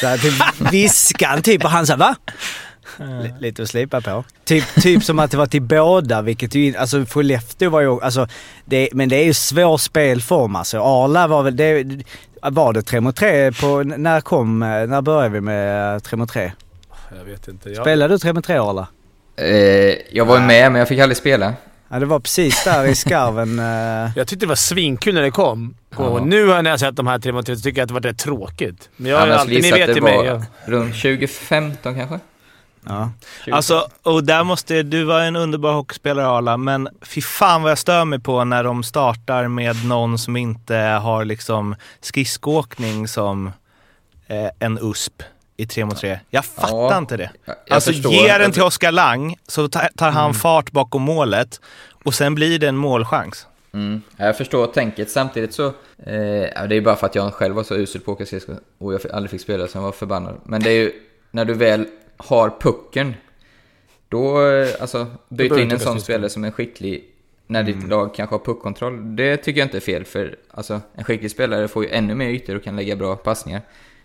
Så här, typ viskan typ och han sa va? L lite att slipa på. Typ, typ som att det var till båda, vilket ju Alltså Skellefteå var ju... Alltså, det, men det är ju svår spelform alltså. Arla var väl... Det, var det 3 mot 3 på... När kom... När började vi med 3 mot 3? Jag vet inte. Jag... Spelade du 3 mot 3 Arla? Eh, jag var Nej. med men jag fick aldrig spela. Ja, det var precis där i skarven. eh. Jag tyckte det var svinkul när det kom. Ja. Och nu har jag sett de här tre mot tre så tycker jag att det var rätt tråkigt. Men jag har alltid, ni vet det ju mig. var Jag, runt 2015 kanske? Ja. 20. Alltså, och där måste, du var en underbar hockeyspelare Arla, men fy fan vad jag stör mig på när de startar med någon som inte har liksom skridskoåkning som eh, en USP i 3 mot 3. Jag fattar Ja, inte det. alltså ge den till Oskar Lang så tar, han fart bakom målet och sen blir det en målchans. Mm. Ja, Jag förstår tänket. Samtidigt så... Eh, det är bara för att jag själv var så usel på åka och jag aldrig fick spela så jag var förbannad. Men det är ju när du väl har pucken. Då, eh, alltså, byta du in en sån spelare som är skicklig när ditt lag kanske har puckkontroll. Det tycker jag inte är fel för alltså, en skicklig spelare får ju ännu mer ytor och kan lägga bra passningar.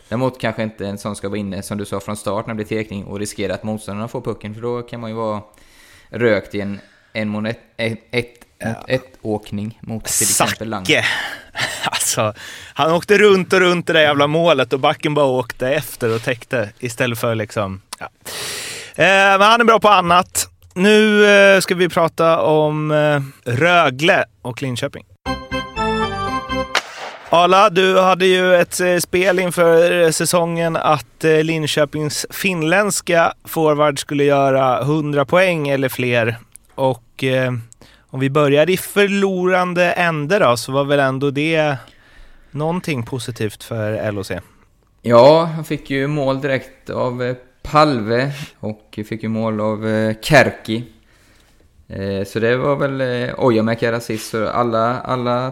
Däremot kanske inte en sån ska vara inne, som du sa från start när det blir tekning och riskera att motståndarna får pucken för då kan man ju vara rökt i en en mot ett, ett, ett, mot ett åkning mot till exempel Lang. Zacke! Alltså, han åkte runt och runt det där jävla målet och backen bara åkte efter och täckte istället för liksom... Ja. Eh, men han är bra på annat. Nu eh, ska vi prata om eh, Rögle och Linköping. Arla, du hade ju ett eh, spel inför eh, säsongen att eh, Linköpings finländska forward skulle göra 100 poäng eller fler. Och eh, om vi börjar i förlorande ände då, så var väl ändå det någonting positivt för LOC? Ja, han fick ju mål direkt av Palve och fick ju mål av Kärki. Eh, Så det var väl eh, Ojamäki assist, så alla, alla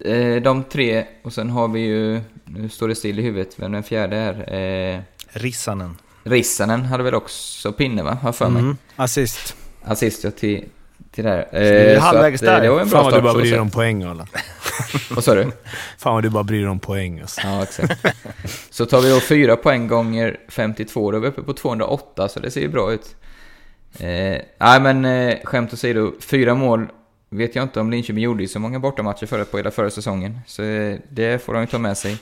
eh, de tre och sen har vi ju, nu står det still i huvudet vem den fjärde är. Eh, Rissanen. Rissanen hade väl också pinne va, har för mig. Mm. Assist. Assist ja, till, till det här. det är Eh, halvvägs att, eh, där. Det var en bra fan vad du bara bryr dig om poäng alla. Vad sa du? Fan vad du bara bryr dig om poäng alltså. Ja, exakt. Så tar vi då fyra poäng gånger 52, då är vi uppe på 208, så det ser ju bra ut. Eh, nej men eh, skämt åsido, fyra mål vet jag inte om Linköping gjorde så många bortamatcher förut på hela förra säsongen. Så eh, det får de ju ta med sig.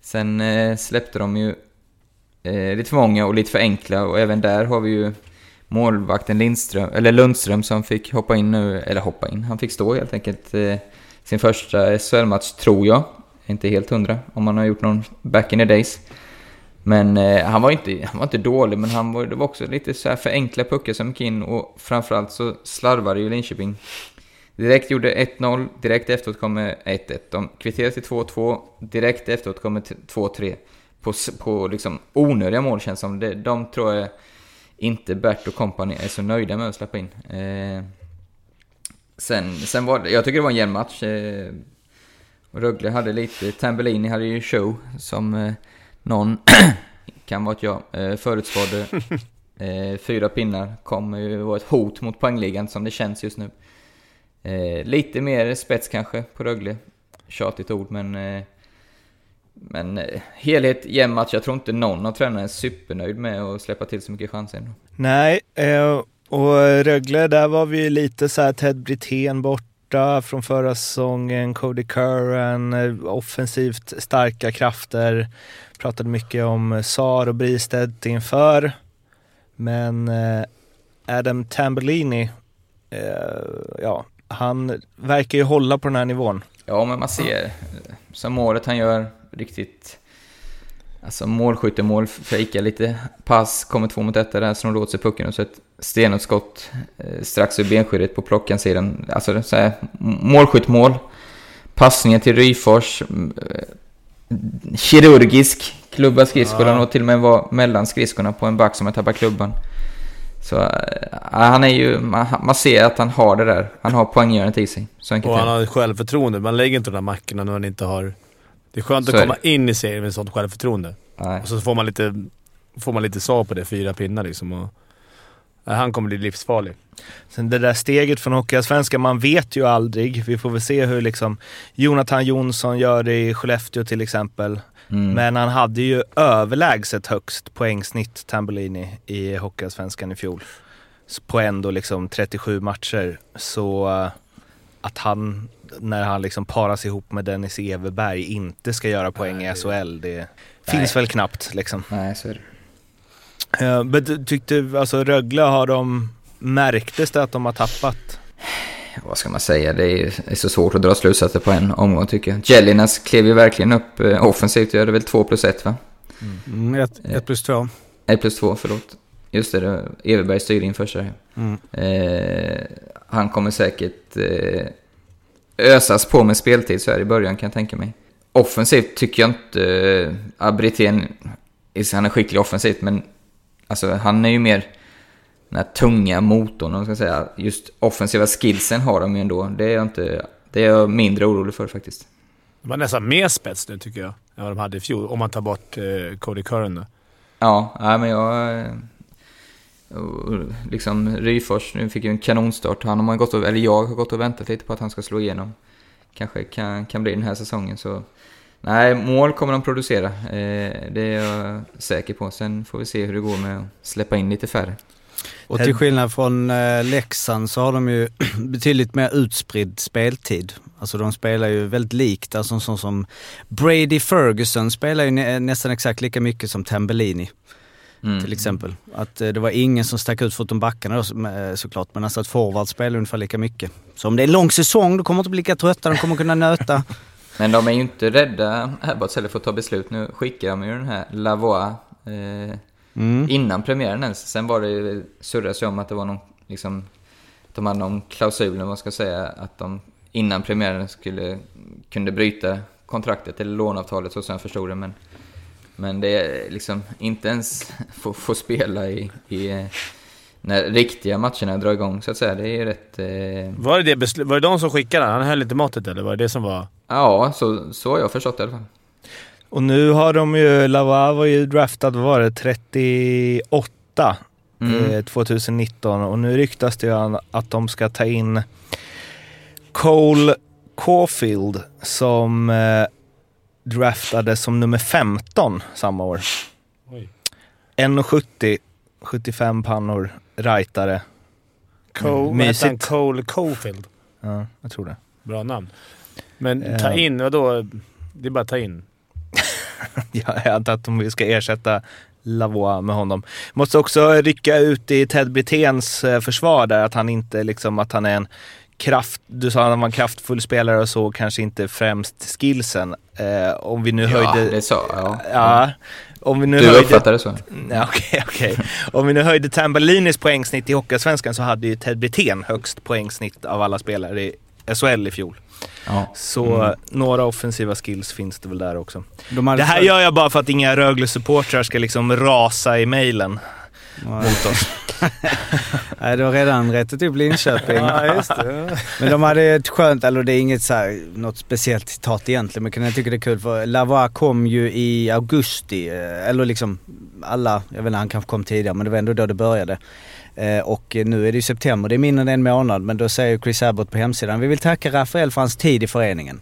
Sen eh, släppte de ju eh, lite för många och lite för enkla och även där har vi ju målvakten Lindström, eller Lundström som fick hoppa in nu, eller hoppa in, han fick stå helt enkelt sin första SHL-match tror jag. Inte helt hundra om han har gjort någon back in the days. Men eh, han, var inte, han var inte dålig, men han var, det var också lite så här för enkla puckar som gick in och framförallt så slarvade ju Linköping. Direkt gjorde 1-0, direkt efteråt kommer 1-1. De kvitterade till 2-2, direkt efteråt kommer till 2-3. På, på liksom onödiga mål känns som. Det, de tror jag inte Bert och company är så nöjda med att släppa in. Eh, sen, sen var det, jag tycker det var en jämn match. Eh, Rögle hade lite, Tambellini hade ju show som eh, någon, kan vara att jag, eh, förutspådde. Eh, fyra pinnar kommer ju vara ett hot mot poängligan som det känns just nu. Eh, lite mer spets kanske på Rögle. Tjatigt ord men... Eh, men eh, helhet, jämn match. Jag tror inte någon av tränarna är supernöjd med att släppa till så mycket chanser ändå. Nej, eh, och Rögle, där var vi lite så här Ted Brithén borta från förra säsongen, Cody Curran, eh, offensivt starka krafter. Pratade mycket om Sar och Bristedt inför. Men eh, Adam Tambellini, eh, ja, han verkar ju hålla på den här nivån. Ja, men man ser. eh, Som målet han gör, riktigt... Alltså målskyttemål, fejkar lite pass, kommer två mot ett där, snor åt sig pucken och så ett stenhårt skott eh, strax ur benskyddet på plockansidan. Alltså så här, målskyttmål. Passningen till Ryfors. eh, Kirurgisk klubba skridskor, ja. och till och med var mellan skridskorna på en back som har tappat klubban. Så eh, han är ju, man, man ser att han har det där. Han har poänggörandet i sig. Så Och han har självförtroende. Man lägger inte de där mackorna när man inte har... Det är skönt Så att komma in i serien med sånt självförtroende. Nej. Och så får man lite, får man lite svar på det, fyra pinnar liksom. Och, han kommer bli livsfarlig. Sen det där steget från Hockeyallsvenskan, man vet ju aldrig. Vi får väl se hur liksom Jonathan Jonsson gör det i Skellefteå till exempel. Mm. Men han hade ju överlägset högst poängsnitt, Tambellini, i Hockeyallsvenskan i fjol. På ändå liksom 37 matcher. Så eh, att han, när han liksom paras ihop med Dennis Everberg, inte ska göra poäng i SHL, det finns väl knappt liksom. Nej, så är det. Eh, Men du tyckte, alltså Rögle har de märktes det att de har tappat? Vad ska man säga? Det är, så svårt att dra slutsatser på en omgång tycker jag. Jellinas klev ju verkligen upp eh, offensivt. Jag hade väl 2 plus 1 va? Mm, ett, ett plus två. 1 plus 2, förlåt. Just det, det Everberg styrde in första. Mm. Eh, han kommer säkert eh, ösas på med speltid så här i början kan jag tänka mig. Offensivt tycker jag inte... Eh, Abritén, han är skicklig offensivt men alltså, han är ju mer den här tunga motorn, om man ska säga. Just offensiva skillsen har de ju ändå. Det är jag, inte, det är jag mindre orolig för faktiskt. De har nästan mer spets nu tycker jag, än vad de hade i fjol. Om man tar bort eh, Cody Curran då. Ja, nej, men jag... eh, Liksom Ryfors, nu fick ju en kanonstart. Han har gått och, eller jag har gått och väntat lite på att han ska slå igenom. Kanske kan, kan bli den här säsongen. Så nej, mål kommer de producera. Eh, det är jag säker på. Sen får vi se hur det går med att släppa in lite färre. Och till skillnad från eh, Leksand så har de ju betydligt mer utspridd speltid. Alltså de spelar ju väldigt likt. Alltså sån som Brady Ferguson spelar ju nä nästan exakt lika mycket som Tambellini. Mm. Till exempel. Att eh, det var ingen som stack ut förutom backarna då, eh, såklart. Men alltså att forward spelar ungefär lika mycket. Så om det är en lång säsong, då kommer de inte bli lika trötta. De kommer kunna nöta. Men de är ju inte rädda Abbots heller för att ta beslut. Nu skickar de ju den här Lavois eh, Mm. innan premiären ens. Sen var det surras ju om att det var någon, liksom, de hade någon klausul, man ska säga, att de innan premiären skulle, kunde bryta kontraktet eller låneavtalet så som jag förstod det. Men, men det är liksom inte ens få, få spela i, i eh, när riktiga matcherna drar igång så att säga. Det är ju rätt... Eh, Var det, det var det de som skickade? Han höll inte måttet eller var det det som var... ja, så, så har jag förstått det i alla fall. Och nu har de ju, Lavois var ju draftad, vad var det, 38 Mm. eh, 2019 och nu ryktas det ju att de ska ta in Cole Caulfield som eh, draftades som nummer 15 samma år. Oj. 1,70, 75 pannor, rightare. Cole, Mm, hette han? mysigt. Cole Cofield. Ja, jag tror det. Bra namn. Men ta Eh. in, vadå? Det är bara ta in. Ja, jag antar att de ska ersätta Lavois med honom. Måste också rycka ut i Ted Briténs eh, försvar där, att han inte liksom, att han är en kraft, du sa att han var en kraftfull spelare och så, kanske inte främst skillsen. Eh, om vi nu Ja, höjde... det sa jag. Om vi nu Du höjde... uppfattar det så? Ja, Okej, okej. Om vi nu höjde Tambellinis poängsnitt i Hockeyallsvenskan så hade ju Ted Brithén högst poängsnitt av alla spelare i SHL i fjol. Ja. Så Mm. några offensiva skills finns det väl där också. De Det här gör jag bara för att inga Rögle-supportrar ska liksom rasa i mejlen mot oss. Nej, det var redan rättat upp Linköping. Ja, just det. Men de hade ett skönt, eller det är inget så här, något speciellt citat egentligen, men jag tycker det är kul för Lavois kom ju i augusti, eh, eller liksom alla, jag vet inte, han kanske kom tidigare men det var ändå då det började. Eh, Och nu är det ju september, det är mindre än en månad, men då säger Chris Abbott på hemsidan, vi vill tacka Rafael för hans tid i föreningen.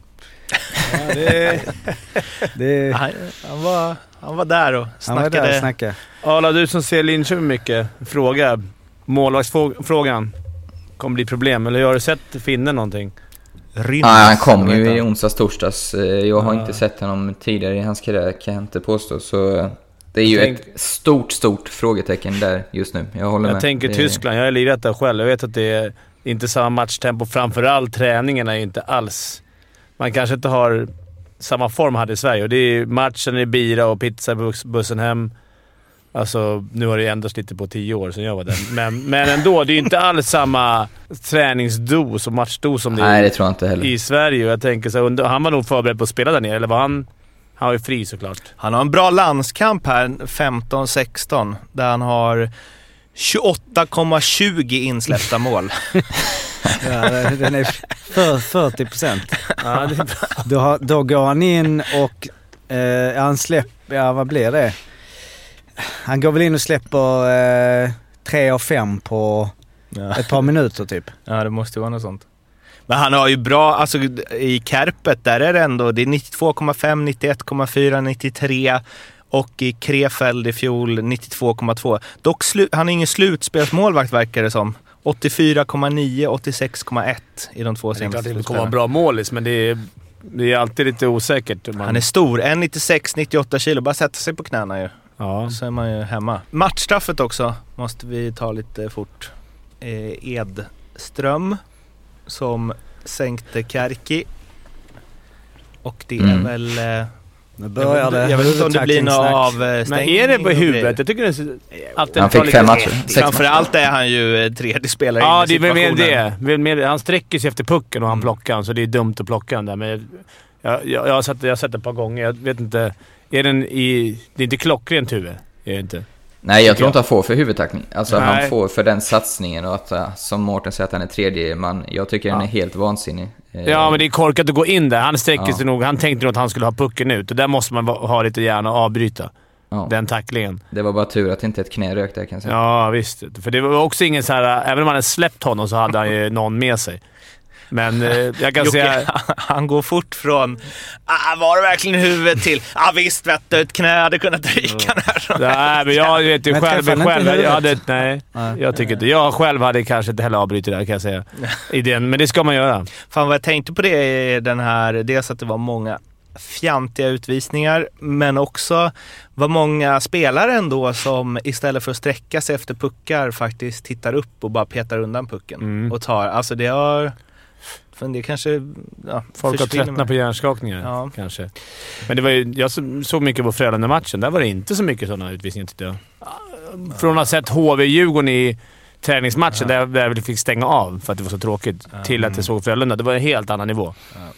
Ja, det... Det, Han, han, var, han var där och han var snackade. där och snackade. Arla, du som ser Linköping mycket. Fråga. Målvaktsfrågan. Kommer bli problem. Eller har du sett finnen någonting? Rynnes, Ja, han kom ju i onsdags, torsdags. Eh, Jag har Ja. inte sett honom tidigare i hans karriär kan jag inte påstå. Så det är ju Tänk- ett stort, stort frågetecken där just nu. Jag håller Jag med. tänker Det- Tyskland. Jag är lirat där själv. Jag vet att det är inte samma matchtempo. Framförallt träningarna är inte alls... Man kanske inte har samma form hade i Sverige. Och det är matchen är bira och pizza bus- bussen hem. Alltså, nu har det ändrats lite på tio år sedan jag var där. Men, men ändå, det är ju inte alls samma träningsdos och matchdos som det Nej, är det tror jag inte heller. i Sverige. Och jag tänker så här, han var nog förberedd på att spela där nere, eller var han... Han var ju fri såklart. Han har en bra landskamp här, 15-16, där han har 28,20 insläppta mål. Ja, den är för 40 procent. Ja. Då, då går han in och eh, han släpper, ja vad blir det? Han går väl in och släpper eh, tre av fem på Ja. ett par minuter typ. ja, det måste vara något sånt. Men han har ju bra, alltså i Kärpet där är det ändå, det är 92,5, 91,4, 93 och i Krefeld i fjol 92,2. Dock, slu, han är ingen slutspelsmålvakt verkar det som. 84,9, 86,1 i de två Det är klart senaste att det kommer vara slutspelen. bra målis, men det är, det är alltid lite osäkert. om Man, Han är stor, 1,96, 98 kilo. Bara sätta sig på knäna ju. ja. Så är man ju hemma. Matchstraffet också måste vi ta lite fort. eh, Edström som sänkte Kärki. Och det är Mm. väl... Eh, Nu börjar det jag vet inte om det blir någon huvudtacklingsnack. Men avstängning. är det på huvudet? Jag tycker det är alltid Han fick fem matcher. Framförallt är han ju eh, tredje spelare Ja, det är väl mer det. Han sträcker sig efter pucken och han Mm. plockar den, så det är dumt att plocka den där. Men jag, jag, jag, jag, har sett, jag har sett det ett par gånger. Jag vet inte. Är den i... Det är inte klockrent huvud. Är det inte? Nej, jag tror inte han får för huvudtackling. Alltså Nej. han får för den satsningen och att, äh, som Mårten säger, att han är tredje man. Jag tycker den är helt vansinnig. Eh, Ja, men det är korkat att gå in där. Han sträcker Ja. sig nog. Han tänkte nog att han skulle ha pucken ut och där måste man ha lite hjärna och avbryta ja. den tacklingen. Det var bara tur att inte ett knä rök där kan jag säga. Ja, visst. För det var också ingen så här... Även om han hade släppt honom så hade han ju någon med sig. Men eh, jag kan Jocke, säga... han går fort från ah, var det verkligen huvudet till ah, visst vet du, ett knä hade kunnat ryka där. Nej, men jag vet ju Men själv. han själv inte jag hade, nej, Nej. jag tycker inte. Jag själv hade kanske inte heller avbrutit där kan jag säga. I den, men det ska man göra. Fan vad jag tänkte på det är den här, dels att det var många fjantiga utvisningar, men också vad många spelare ändå som istället för att sträcka sig efter puckar faktiskt tittar upp och bara petar undan pucken Mm. och tar. Alltså det har... Men det kanske... Ja, Folk har tröttnat på hjärnskakningar Ja. kanske. Men det var ju, jag så- såg mycket på Frölunda-matchen. Där var det inte så mycket sådana utvisningar tyckte jag. Från att ha sett HV-Djurgården i träningsmatchen, där där vi fick stänga av för att det var så tråkigt, till att jag såg Frölunda. Det var en helt annan nivå.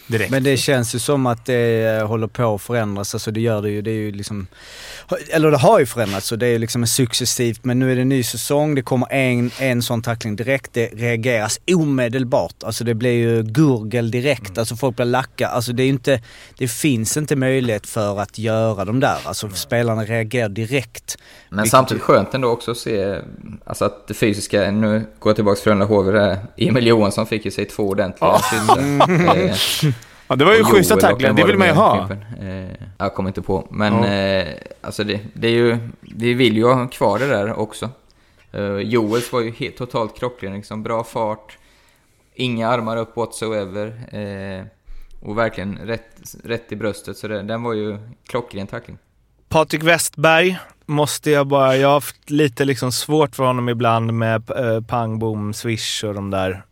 Direkt. Men det känns ju som att det håller på att förändras. Alltså det gör det ju. Det är ju liksom... Eller det har ju förändrats och det är liksom successivt. Men nu är det ny säsong. Det kommer en, en sån tackling direkt. Det reageras omedelbart. Alltså det blir ju gurgel direkt. Alltså folk blir lacka. Alltså det är inte... Det finns inte möjlighet för att göra de där. Alltså spelarna reagerar direkt. Men Vilket samtidigt skönt ändå också att se alltså att det fysiska, nu går jag tillbaka till Frölunda HV. Emil Johansson fick ju sig två ordentliga sista. Ja, det var ju schyssta tacklingar. Det vill man ju ha. Eh, jag kommer inte på. Men Ja. eh, alltså det, det är ju, vi vill ju ha kvar det där också. Eh, Joels var ju helt, totalt krockren, liksom bra fart. Inga armar upp whatsoever. Eh, och verkligen rätt, rätt i bröstet. Så det, den var ju klockren tackling. Patrik Westberg måste jag bara... Jag har haft lite liksom svårt för honom ibland med eh, pang, bom, swish och de där.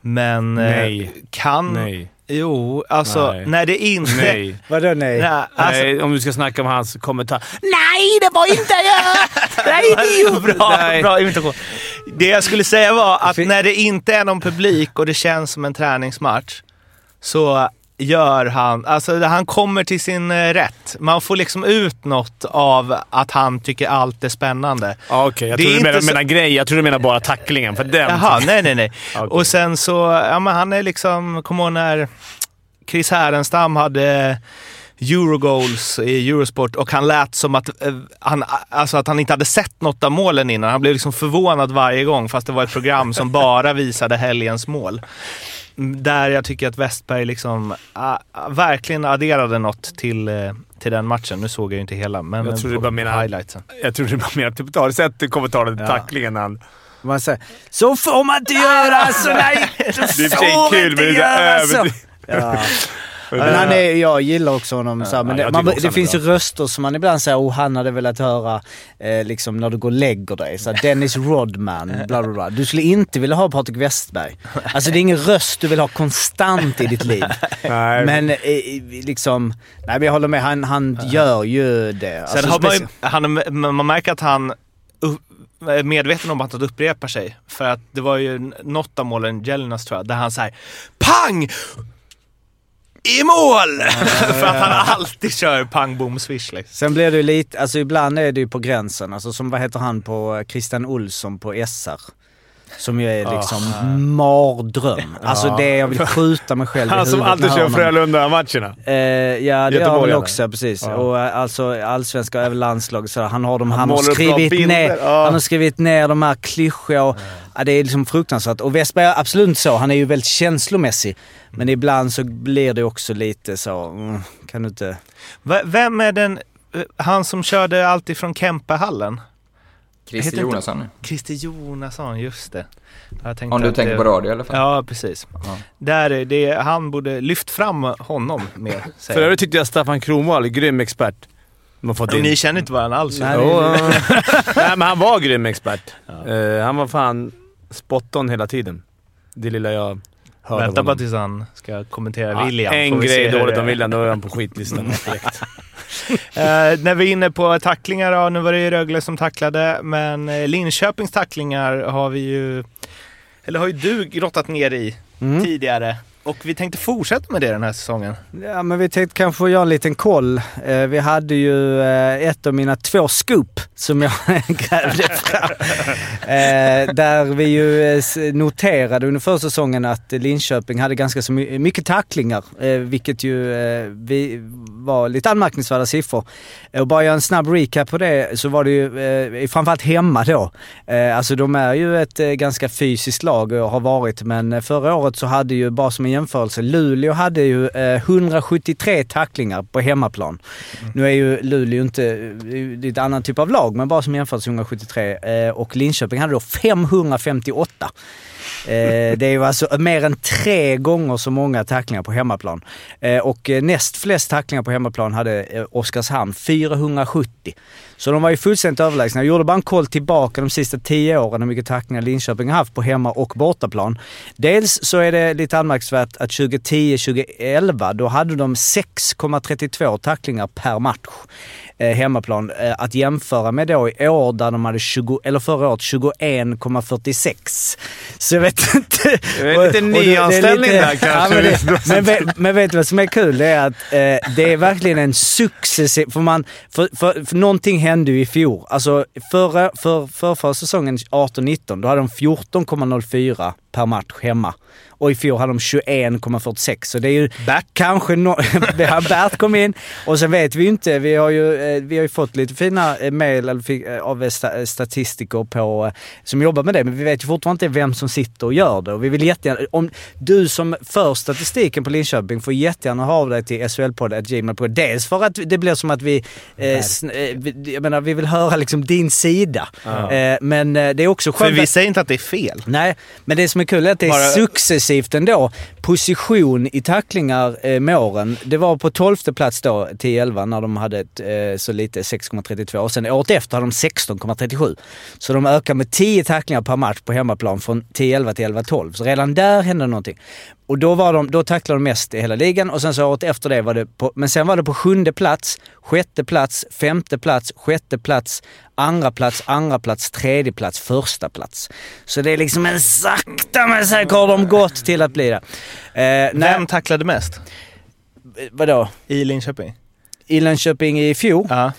Men... eh, Nej. Kan... Nej. Jo, alltså Nej. när det inte... Nej. Vadå nej? Nej, alltså, Nej, om du ska snacka om hans kommentar. Nej, det var inte jag! Nej, det är bra, Nej. bra imitation. Det jag skulle säga var att när det inte är någon publik och det känns som en träningsmatch så gör han, alltså han kommer till sin eh, rätt. Man får liksom ut något av att han tycker allt är spännande. Ja, Okej, jag Det är tror du menar, så- menar grej. Jag tror du menar bara tacklingen. För den. Jaha, nej nej nej. Okej. Och sen så, ja men han är liksom, kom ihåg när Chris Härenstam hade Eurogoals i Eurosport och han lät som att, eh, han, alltså att han inte hade sett något av målen innan. Han blev liksom förvånad varje gång fast det var ett program som bara visade helgens mål. Där jag tycker att Westberg liksom ah, ah, verkligen adderade något till, eh, till den matchen. Nu såg jag ju inte hela, men Jag tror du bara menar- highlightsen. Jag tror du bara menar typ, har du sett kommentaren till Ja. tacklingen? Han, Man säger så får man inte göra! Alltså nej! det är kul, inte men det är göra så så. Ja. Men han är, jag gillar också honom. så här, men Ja, det, man, det finns ju röster som man ibland säger oh han hade velat höra eh, liksom när du går och lägger dig. Så här, Dennis Rodman, bla bla bla. Du skulle inte vilja ha Patrik Westberg. Alltså det är ingen röst du vill ha konstant i ditt liv. Nej. Men eh, liksom, nej men jag håller med, han, han gör ju det. Alltså, Sen har man, ju, han, man märker att han är medveten om att han upprepar sig. För att det var ju något av målen, Jelinas tror jag, där han säger PANG! I mål! för att han alltid kör pang, bom, swish liksom. Sen blir det ju lite, alltså ibland är det ju på gränsen. Alltså som vad heter han på Christian Olsson på SR. Som ju är liksom mardröm. Alltså det jag vill skjuta mig själv Han som alltid kör. Frölunda-matcherna. Eh, ja det gör han också, precis. Ja. Och eh, alltså allsvenska och även landslag så han har de, han, har upp bra skrivit ner, ja. han har skrivit ner de här klyschiga och, ja. det är liksom fruktansvärt. Och Westberg är absolut inte så, han är ju väldigt känslomässig. Men ibland så blir det också lite så, mm, kan du inte... V- Vem är den, eh, han som körde alltid från Kempehallen? Christer Jonasson. Christer Jonasson, just det. Om du tänker det- på radio i alla fall. Ja, precis. Ja. Där, är det, han borde lyft fram honom mer. För övrigt tyckte jag Staffan Kronwall grym expert. In. ni känner inte varandra alls? Nej. Jo, ja. Nej, men han var grym expert. Eh, han var fan... spot on hela tiden. Det lilla jag hör Vänta bara tills han ska kommentera Ja, William. En grej hur dåligt om William, då är han på skitlistan direkt. Eh, när vi är inne på tacklingar, ja, nu var det ju Rögle som tacklade, men eh, Linköpings tacklingar har vi ju, eller har ju du grottat ner i Mm. tidigare. Och vi tänkte fortsätta med det den här säsongen. Ja, men vi tänkte kanske göra en liten koll. Eh, vi hade ju eh, ett av mina två scoop som jag grävde fram. Eh, där vi ju eh, noterade under förra säsongen att Linköping hade ganska så my- mycket tacklingar, eh, vilket ju eh, vi, var lite anmärkningsvärda siffror. Eh, Och bara göra en snabb recap på det så var det ju eh, framförallt hemma då. Eh, alltså de är ju ett eh, ganska fysiskt lag och har varit, men eh, förra året så hade ju, bara som en jämförelse, Luleå hade ju eh, 173 tacklingar på hemmaplan. Nu är ju Luleå inte, det är ett annan typ av lag, men bara som jämförelse 173. Eh, och Linköping hade då 558. Eh, det är ju alltså mer än tre gånger så många tacklingar på hemmaplan. Eh, och eh, näst flest tacklingar på hemmaplan hade eh, Oskarshamn, 470. Så de var ju fullständigt överlägsna. Jag gjorde bara en koll tillbaka de sista tio åren hur mycket tacklingar Linköping har haft på hemma och bortaplan. Dels så är det lite anmärkningsvärt att 2010-2011 då hade de 6,32 tacklingar per match hemmaplan. Eh, att jämföra med då i år där de hade 20, eller förra året 21,46. Så jag vet inte. Det är lite nyanställning där kanske. Ja, men, men, vet- men vet du vad som är kul? Det är att eh, det är verkligen en successiv... För, man, för, för, för någonting hände ju i fjol. Alltså förra, för, för, för säsongen 18-19, då hade de 14,04 per match hemma. Och i fjol hade de 21,46. Så det är ju Bert. kanske... No, Bert kom in och sen vet vi ju inte. Vi har ju, eh, vi har ju fått lite fina eh, fick, eh, av sta- statistiker på, som jobbar med det, men vi vet ju fortfarande inte vem som sitter och gör det. Och vi vill jättegärna, om du som för statistiken på Linköping får jättegärna ha av dig till SHL-podden Dels för att det blir som att vi, eh, vi- jag menar, vi vill höra liksom din sida. Eh, men det är också För skönt vi att- säger inte att det är fel. Nej, men det som är kul är att det är Bara- successivt ändå. Position i tacklingar eh, med åren. Det var på 12 plats då, 10-11, när de hade ett, eh, så lite, 6,32. Och sen året efter hade de 16,37. Så de ökar med 10 tacklingar per match på hemmaplan från 10-11 till 11-12. Så redan där hände någonting. Och då, var de, då tacklade de mest i hela ligan och sen så året efter det var det på, men sen var det på sjunde plats, sjätte plats, femte plats, sjätte plats, andra plats, andra plats, tredje plats, första plats. Så det är liksom en sakta men säkert har de gått till att bli det. Eh, nej, Vem tacklade mest vadå? i Linköping? I Linköping i fjol? Ja.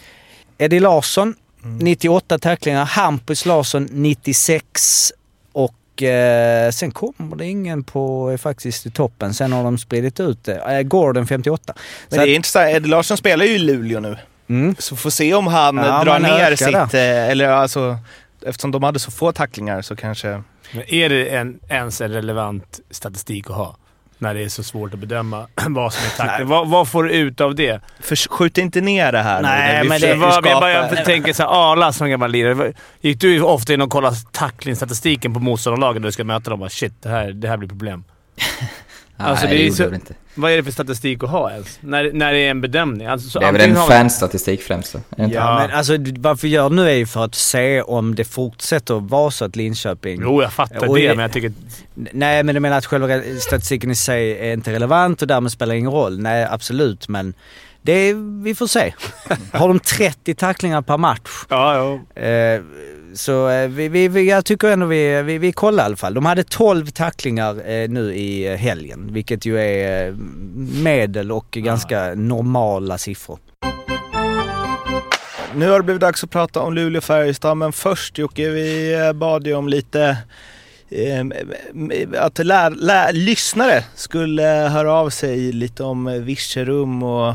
Eddie Larsson, 98 tacklingar. Hampus Larsson, 96. Och eh, sen kommer det ingen på eh, faktiskt i toppen. Sen har de spridit ut det. Eh, Gordon, 58. Men Så det är intressant, Eddie Larsson spelar ju i Luleå nu. Mm. Så får se om han Ja, drar ner sitt, eh, eller alltså, eftersom de hade så få tacklingar så kanske... Men är det en, ens en relevant statistik att ha? När det är så svårt att bedöma vad som är tackling. Vad, vad får du ut av det? För, skjut inte ner det här Nej, nu. Men det- Vad, jag bara jag tänker såhär, Arla som gammal lirare. Gick du ofta in och kollade tacklingstatistiken på motståndarlagen när du ska möta dem? Bara, Shit, det här, det här blir problem. Alltså, Nej, det är det gjorde så- väl inte. Vad är det för statistik att ha ens? När, när det är en bedömning? Alltså, så Det är väl en fanstatistik främst då? Det inte? Ja, men alltså varför gör nu är ju för att se om det fortsätter att vara så att Linköping... Jo, jag fattar Och det, det- men jag tycker... Nej, men du menar att själva statistiken i sig är inte relevant och därmed spelar ingen roll? Nej, absolut, men det är, vi får se. Har de 30 tacklingar per match? Ja, ja. Eh, så eh, vi, vi, jag tycker ändå vi, vi, vi kollar i alla fall. De hade 12 tacklingar eh, nu i eh, helgen, vilket ju är medel och ganska normala siffror. Nu har det blivit dags att prata om Luleå-Färjestad, men först Jocke, vi bad ju om lite att lär, lär, lyssnare skulle höra av sig lite om Virserum och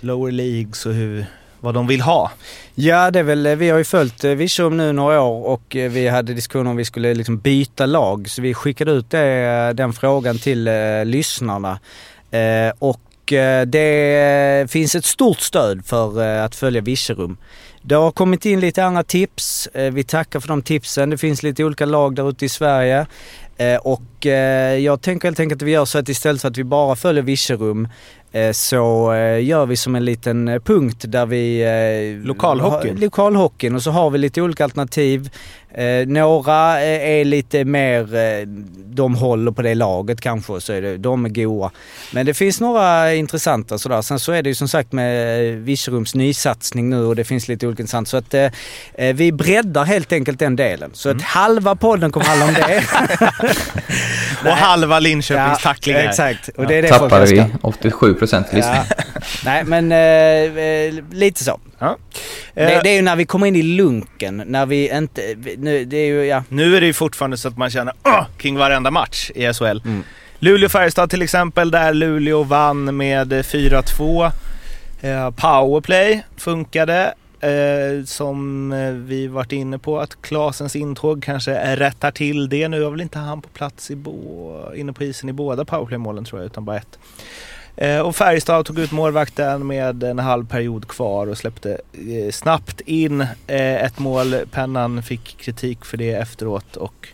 lower leagues och hur, vad de vill ha. Ja, det är väl, eh, vi har ju följt eh, Virserum nu några år och eh, vi hade diskussioner om vi skulle liksom byta lag. Så vi skickade ut det, den frågan till eh, lyssnarna. Eh, och det finns ett stort stöd för att följa Virserum. Det har kommit in lite andra tips. Vi tackar för de tipsen. Det finns lite olika lag där ute i Sverige. Och jag tänker helt enkelt att vi gör så att istället för att vi bara följer Virserum så eh, gör vi som en liten eh, punkt där vi... Eh, Lokalhockeyn. Lokalhockeyn och så har vi lite olika alternativ. Eh, några eh, är lite mer, eh, de håller på det laget kanske, så är det, de är goa. Men det finns några intressanta sådär. Sen så är det ju som sagt med eh, Virserums nysatsning nu och det finns lite olika intressant. Så att eh, eh, vi breddar helt enkelt den delen. Så att halva podden kommer handla om det. Och halva Linköpings Ja, tacklingar. Exakt. Och det är det folk Tappade vi älskar. 87 procent lyssning. Ja. Nej men eh, eh, lite så. Ja. Det, Eh, det är ju när vi kommer in i lunken, när vi inte... Nu, det är ju, ja. Nu är det ju fortfarande så att man känner "Åh!" kring varenda match i SHL. Mm. Luleå-Färjestad till exempel, där Luleå vann med 4-2. Eh, powerplay funkade. Eh, som vi varit inne på att Klasens intåg kanske rättar till det. Nu var väl inte han på plats i bo, inne på isen i båda powerplay-målen tror jag, utan bara ett. Eh, och Färjestad tog ut målvakten med en halv period kvar och släppte eh, snabbt in eh, ett mål. Pennan fick kritik för det efteråt och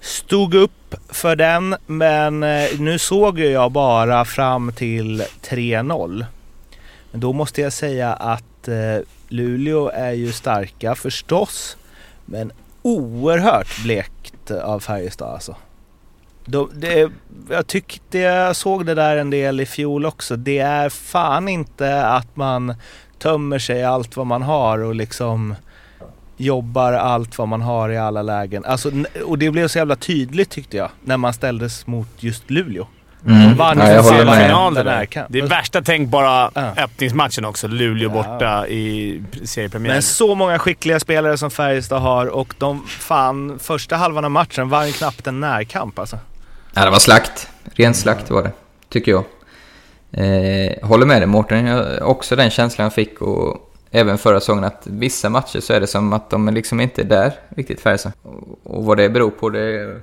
stod upp för den. Men nu såg jag bara fram till 3-0. Men då måste jag säga att Luleå är ju starka förstås. Men oerhört blekt av Färjestad alltså. De, det, jag tyckte jag såg det där en del i fjol också. Det är fan inte att man tömmer sig allt vad man har och liksom jobbar allt vad man har i alla lägen. Alltså, och det blev så jävla tydligt tyckte jag när man ställdes mot just Luleå. Mm. Vann Ja, jag håller med. Den här. Det är värsta tänkbara Ja. öppningsmatchen också. Luleå Ja. borta i seriepremiär. Men så många skickliga spelare som Färjestad har och de fan första halvan av matchen var ju knappt en närkamp alltså. Ja, det var slakt. Ren slakt var det, tycker jag. Eh, håller med dig Mårten, Jag- också den känslan jag fick och även förra säsongen att vissa matcher så är det som att de liksom inte är där riktigt Färjestad. Och, och vad det beror på det,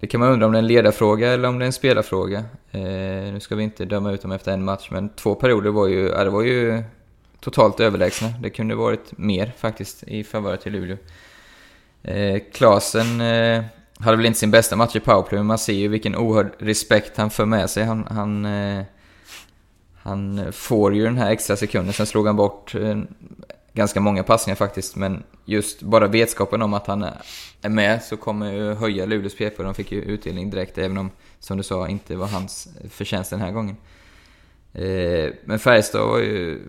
det kan man undra om det är en ledarfråga eller om det är en spelarfråga. Eh, nu ska vi inte döma ut dem efter en match men två perioder var ju, ja, det var ju totalt överlägsna. Det kunde varit mer faktiskt i favör till Luleå. Eh, Klasen eh, hade väl inte sin bästa match i powerplay, men man ser ju vilken oerhörd respekt han för med sig. Han, han, eh, han får ju den här extra sekunden, sen slog han bort eh, ganska många passningar faktiskt, men just bara vetskapen om att han är med så kommer ju höja Luleås PP. De fick ju utdelning direkt, även om, som du sa, inte var hans förtjänst den här gången. Eh, men Färjestad var ju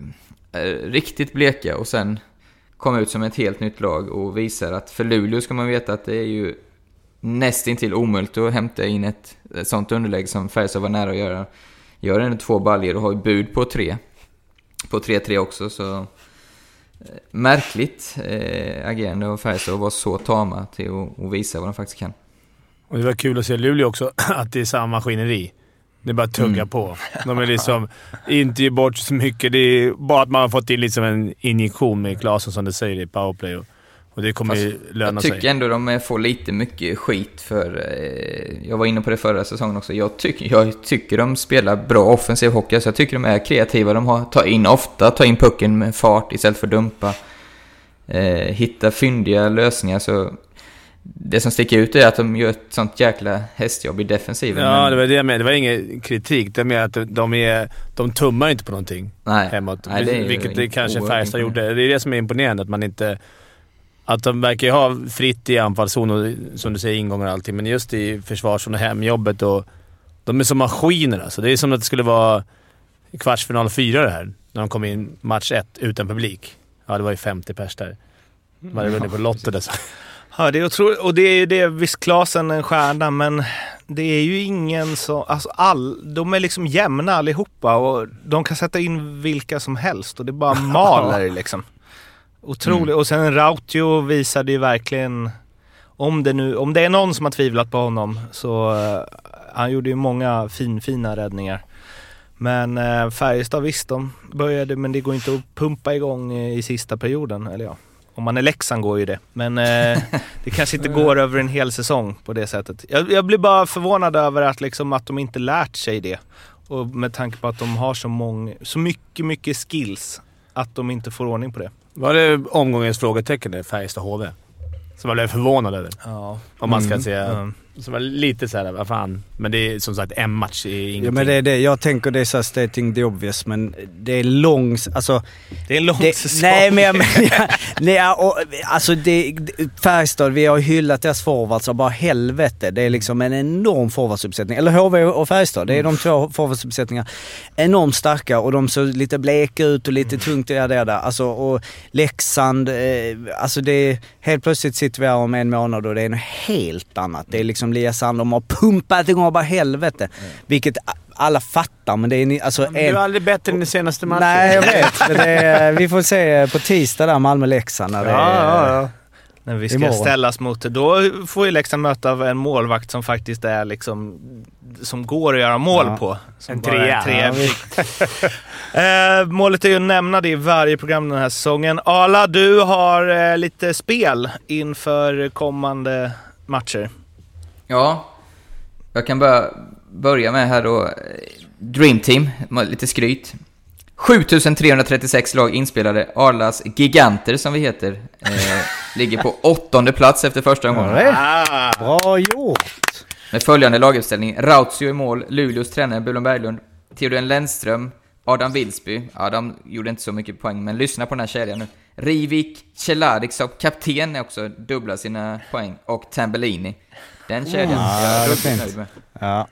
eh, riktigt bleka och sen kom ut som ett helt nytt lag och visar att för Luleå ska man veta att det är ju nästintill omöjligt att hämta in ett, ett sånt underlägg som Färjestad var nära att göra. Gör ändå två baljor och har ju bud på tre. På 3-3 också, så... Eh, märkligt eh, agerande av Färjestad att vara så tama till att, att visa vad de faktiskt kan. Och det var kul att se Luleå också, att det är samma maskineri. Det är bara att tugga Mm. på. De är liksom inte ge bort så mycket. Det är bara att man har fått in liksom en injektion med Klasen, som du säger, i powerplay. Och, och det kommer ju löna Jag sig. tycker ändå de får lite mycket skit för... Eh, jag var inne på det förra säsongen också. Jag, tyck, jag tycker de spelar bra offensiv hockey. Så jag tycker de är kreativa. De har, tar in ofta, tar in pucken med fart istället för dumpa. Eh, hitta fyndiga lösningar. Så det som sticker ut är att de gör ett sånt jäkla hästjobb i defensiven. Ja, men- det var det jag menade. Det var ingen kritik. Det är mer att de, är, de tummar inte på någonting Nej, hemåt. nej, det är vilket det kanske Färjestad gjorde. Det är det som är imponerande. Att man inte... Att de verkar ju ha fritt i anfallszon och som du säger ingångar och allting, men just i försvarszon och hemjobbet och... De är som maskiner alltså. Det är som att det skulle vara kvartsfinal fyra det här. När de kom in match ett utan publik. Ja, det var ju 50 pers där. De hade vunnit på Lotto dessa. Ja, det är otroligt. Och det är ju det, visst Klasen är en stjärna, men det är ju ingen som... Alltså all, de är liksom jämna allihopa och de kan sätta in vilka som helst och det bara maler liksom. Otroligt. Och sen Rautio visade ju verkligen... Om det nu, om det är någon som har tvivlat på honom så... eh, han gjorde ju många finfina räddningar. Men uh, Färjestad visst, de började, men det går inte att pumpa igång eh, i sista perioden. Eller ja, om man är Leksand går ju det. Men eh, det kanske inte går över en hel säsong på det sättet. Jag, jag blir bara förvånad över att, liksom, att de inte lärt sig det. Och med tanke på att de har så, många, så mycket, mycket skills. Att de inte får ordning på det. Var det omgångens frågetecken där, Färjestad HV? Som jag blev förvånad över. Ja. Om man ska Mm. säga... Mm. Så var lite såhär, vad fan. Men det är som sagt en match, är ingenting. Ja men det är det. Jag tänker det är såhär stating the obvious men det är lång... Alltså... Det är en lång det, säsong. Nej men jag menar... nej, och, alltså det, Färjestad, vi har hyllat deras forwards och bara helvete. Det är liksom en enorm forwardsuppsättning. Eller HV och Färjestad, det är de två forwardsuppsättningar. Enormt starka och de såg lite bleka ut och lite tungt i det där. Alltså och Leksand, eh, alltså det. Helt plötsligt sitter vi här om en månad och det är något helt annat. Det är liksom Liasand, de har pumpat igång bara helvete. Vilket alla fattar men det är... Alltså, Men Du är aldrig bättre än den senaste matchen. Nej, jag vet. Men det är, vi får se på tisdag där, Malmö-Leksand. Ja, ja, ja. När vi ska Imorgon. ställas mot det. Då får ju Leksand möta av en målvakt som faktiskt är liksom som går att göra mål Ja. på. Som En trea. tre. eh, målet är ju att nämna det i varje program den här säsongen. Ala, du har eh, lite spel inför kommande matcher. Ja, jag kan bara börja med här då. eh, Dream Team, lite skryt. 7336 lag inspelade. Arlas giganter som vi heter. Eh, ligger på åttonde plats efter första omgången. Ah. Bra gjort! Med följande laguppställning. Rautio i mål, Luleås tränare Bulon Berglund, Theodor Lennström, Adam Wilsby. Ja, de gjorde inte så mycket poäng, men lyssna på den här kedjan nu. Rivik, Cehlárik som kapten är också dubbla sina poäng. Och Tambellini. Den kedjan Ja, jag det är ruggigt fint. nöjd med. Ja.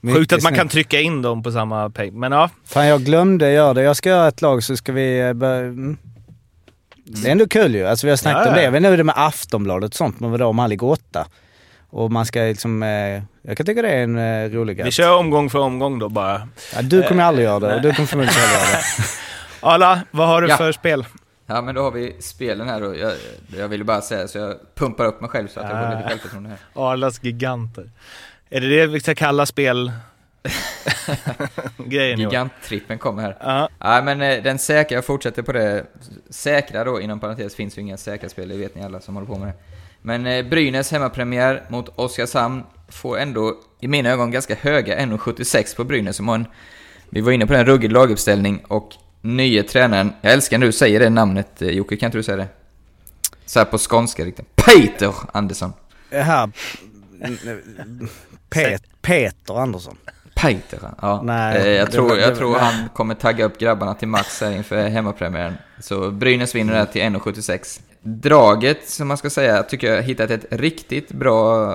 Mycket Sjukt att man kan trycka in dem på samma peng. Men ja, Fan, jag glömde göra det. Jag ska göra ett lag så ska vi eh, börja... Mm. Det är ändå kul ju. Alltså vi har snackat Ja, om det. Jag vet inte hur det är med Aftonbladet och sånt, men vadå om han ligger åtta? Och man ska liksom... Eh, jag kan tycka det är en eh, rolig grej. vi kör omgång för omgång då bara. Ja, du kommer aldrig göra det och du kommer förmodligen inte heller göra det. Ala, vad har du Ja. för spel? Ja, men då har vi spelen här då. Jag, jag ville bara säga så jag pumpar upp mig själv så att jag får lite självförtroende här. Arlas giganter. Är det det vi ska kalla spel... Grejen? Giganttrippen kommer här. Ja. Ja, men eh, den säkra, jag fortsätter på det. Säkra då, inom parentes, finns ju inga säkra spel, det vet ni alla som håller på med det. Men eh, Brynäs hemmapremiär mot Oskarshamn får ändå, i mina ögon, ganska höga 1,76 på Brynäs som har en... Vi var inne på den ruggig laguppställning och nye tränaren, jag älskar när du säger det namnet eh, Jocke, kan inte du säga det? Så här på skånska riktigt. Peter Andersson. Det Här... Pet, Peter Andersson. Peter, ja. Nej, eh, jag det tror, jag det- tror nej. han kommer tagga upp grabbarna till max här inför hemmapremiären. Så Brynäs vinner det här till 1,76. Draget, som man ska säga, tycker jag hittat ett riktigt bra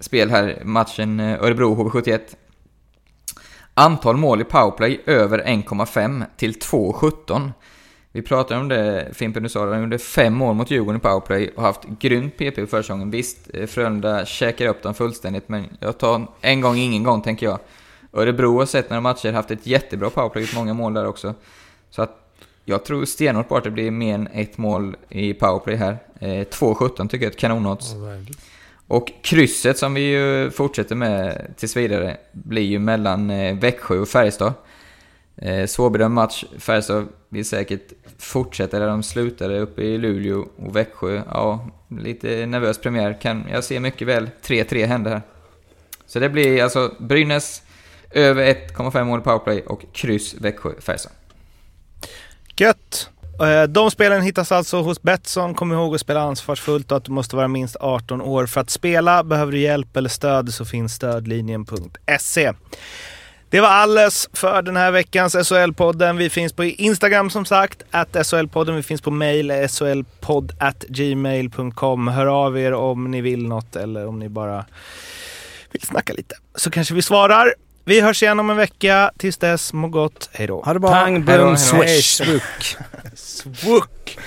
spel här matchen eh, Örebro HV71. Antal mål i powerplay över 1,5 till 2,17. Vi pratade om det, Fimpen, du sa det, han gjorde fem mål mot Djurgården i powerplay och haft grymt PP i försäsongen. Visst, eh, Frölunda käkar upp dem fullständigt, men jag tar en gång, ingen gång, tänker jag. Örebro har sett några matcher, haft ett jättebra powerplay, gjort många mål där också. Så att jag tror stenhårt på att det blir mer än ett mål i powerplay här. Eh, 2,17 tycker jag är ett kanonodds. Och krysset som vi ju fortsätter med tills vidare blir ju mellan eh, Växjö och Färjestad. Eh, Svårbedömd match. Färjestad vill säkert fortsätta där de slutade uppe i Luleå och Växjö. Ja, lite nervös premiär. Kan, jag ser mycket väl 3-3 hända här. Så det blir alltså Brynäs över 1,5 mål powerplay och kryss Växjö-Färjestad. Gött! Eh, de spelen hittas alltså hos Betsson. Kom ihåg att spela ansvarsfullt och att du måste vara minst 18 år för att spela. Behöver du hjälp eller stöd så finns stödlinjen.se. Det var alles för den här veckans SHL-podden. Vi finns på Instagram som sagt, att SHL-podden. Vi finns på mail, shlpodd gmail.com. Hör av er om ni vill något eller om ni bara vill snacka lite. Så kanske vi svarar. Vi hörs igen om en vecka. Tills dess, må gott. Hej då. Ha det bra. Pang, boom, swish. Svuck. Swook!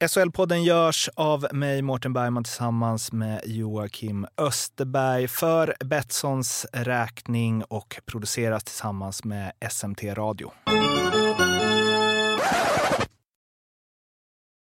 SHL-podden görs av mig, Mårten Bergman, tillsammans med Joakim Österberg för Betssons räkning och produceras tillsammans med SMT Radio.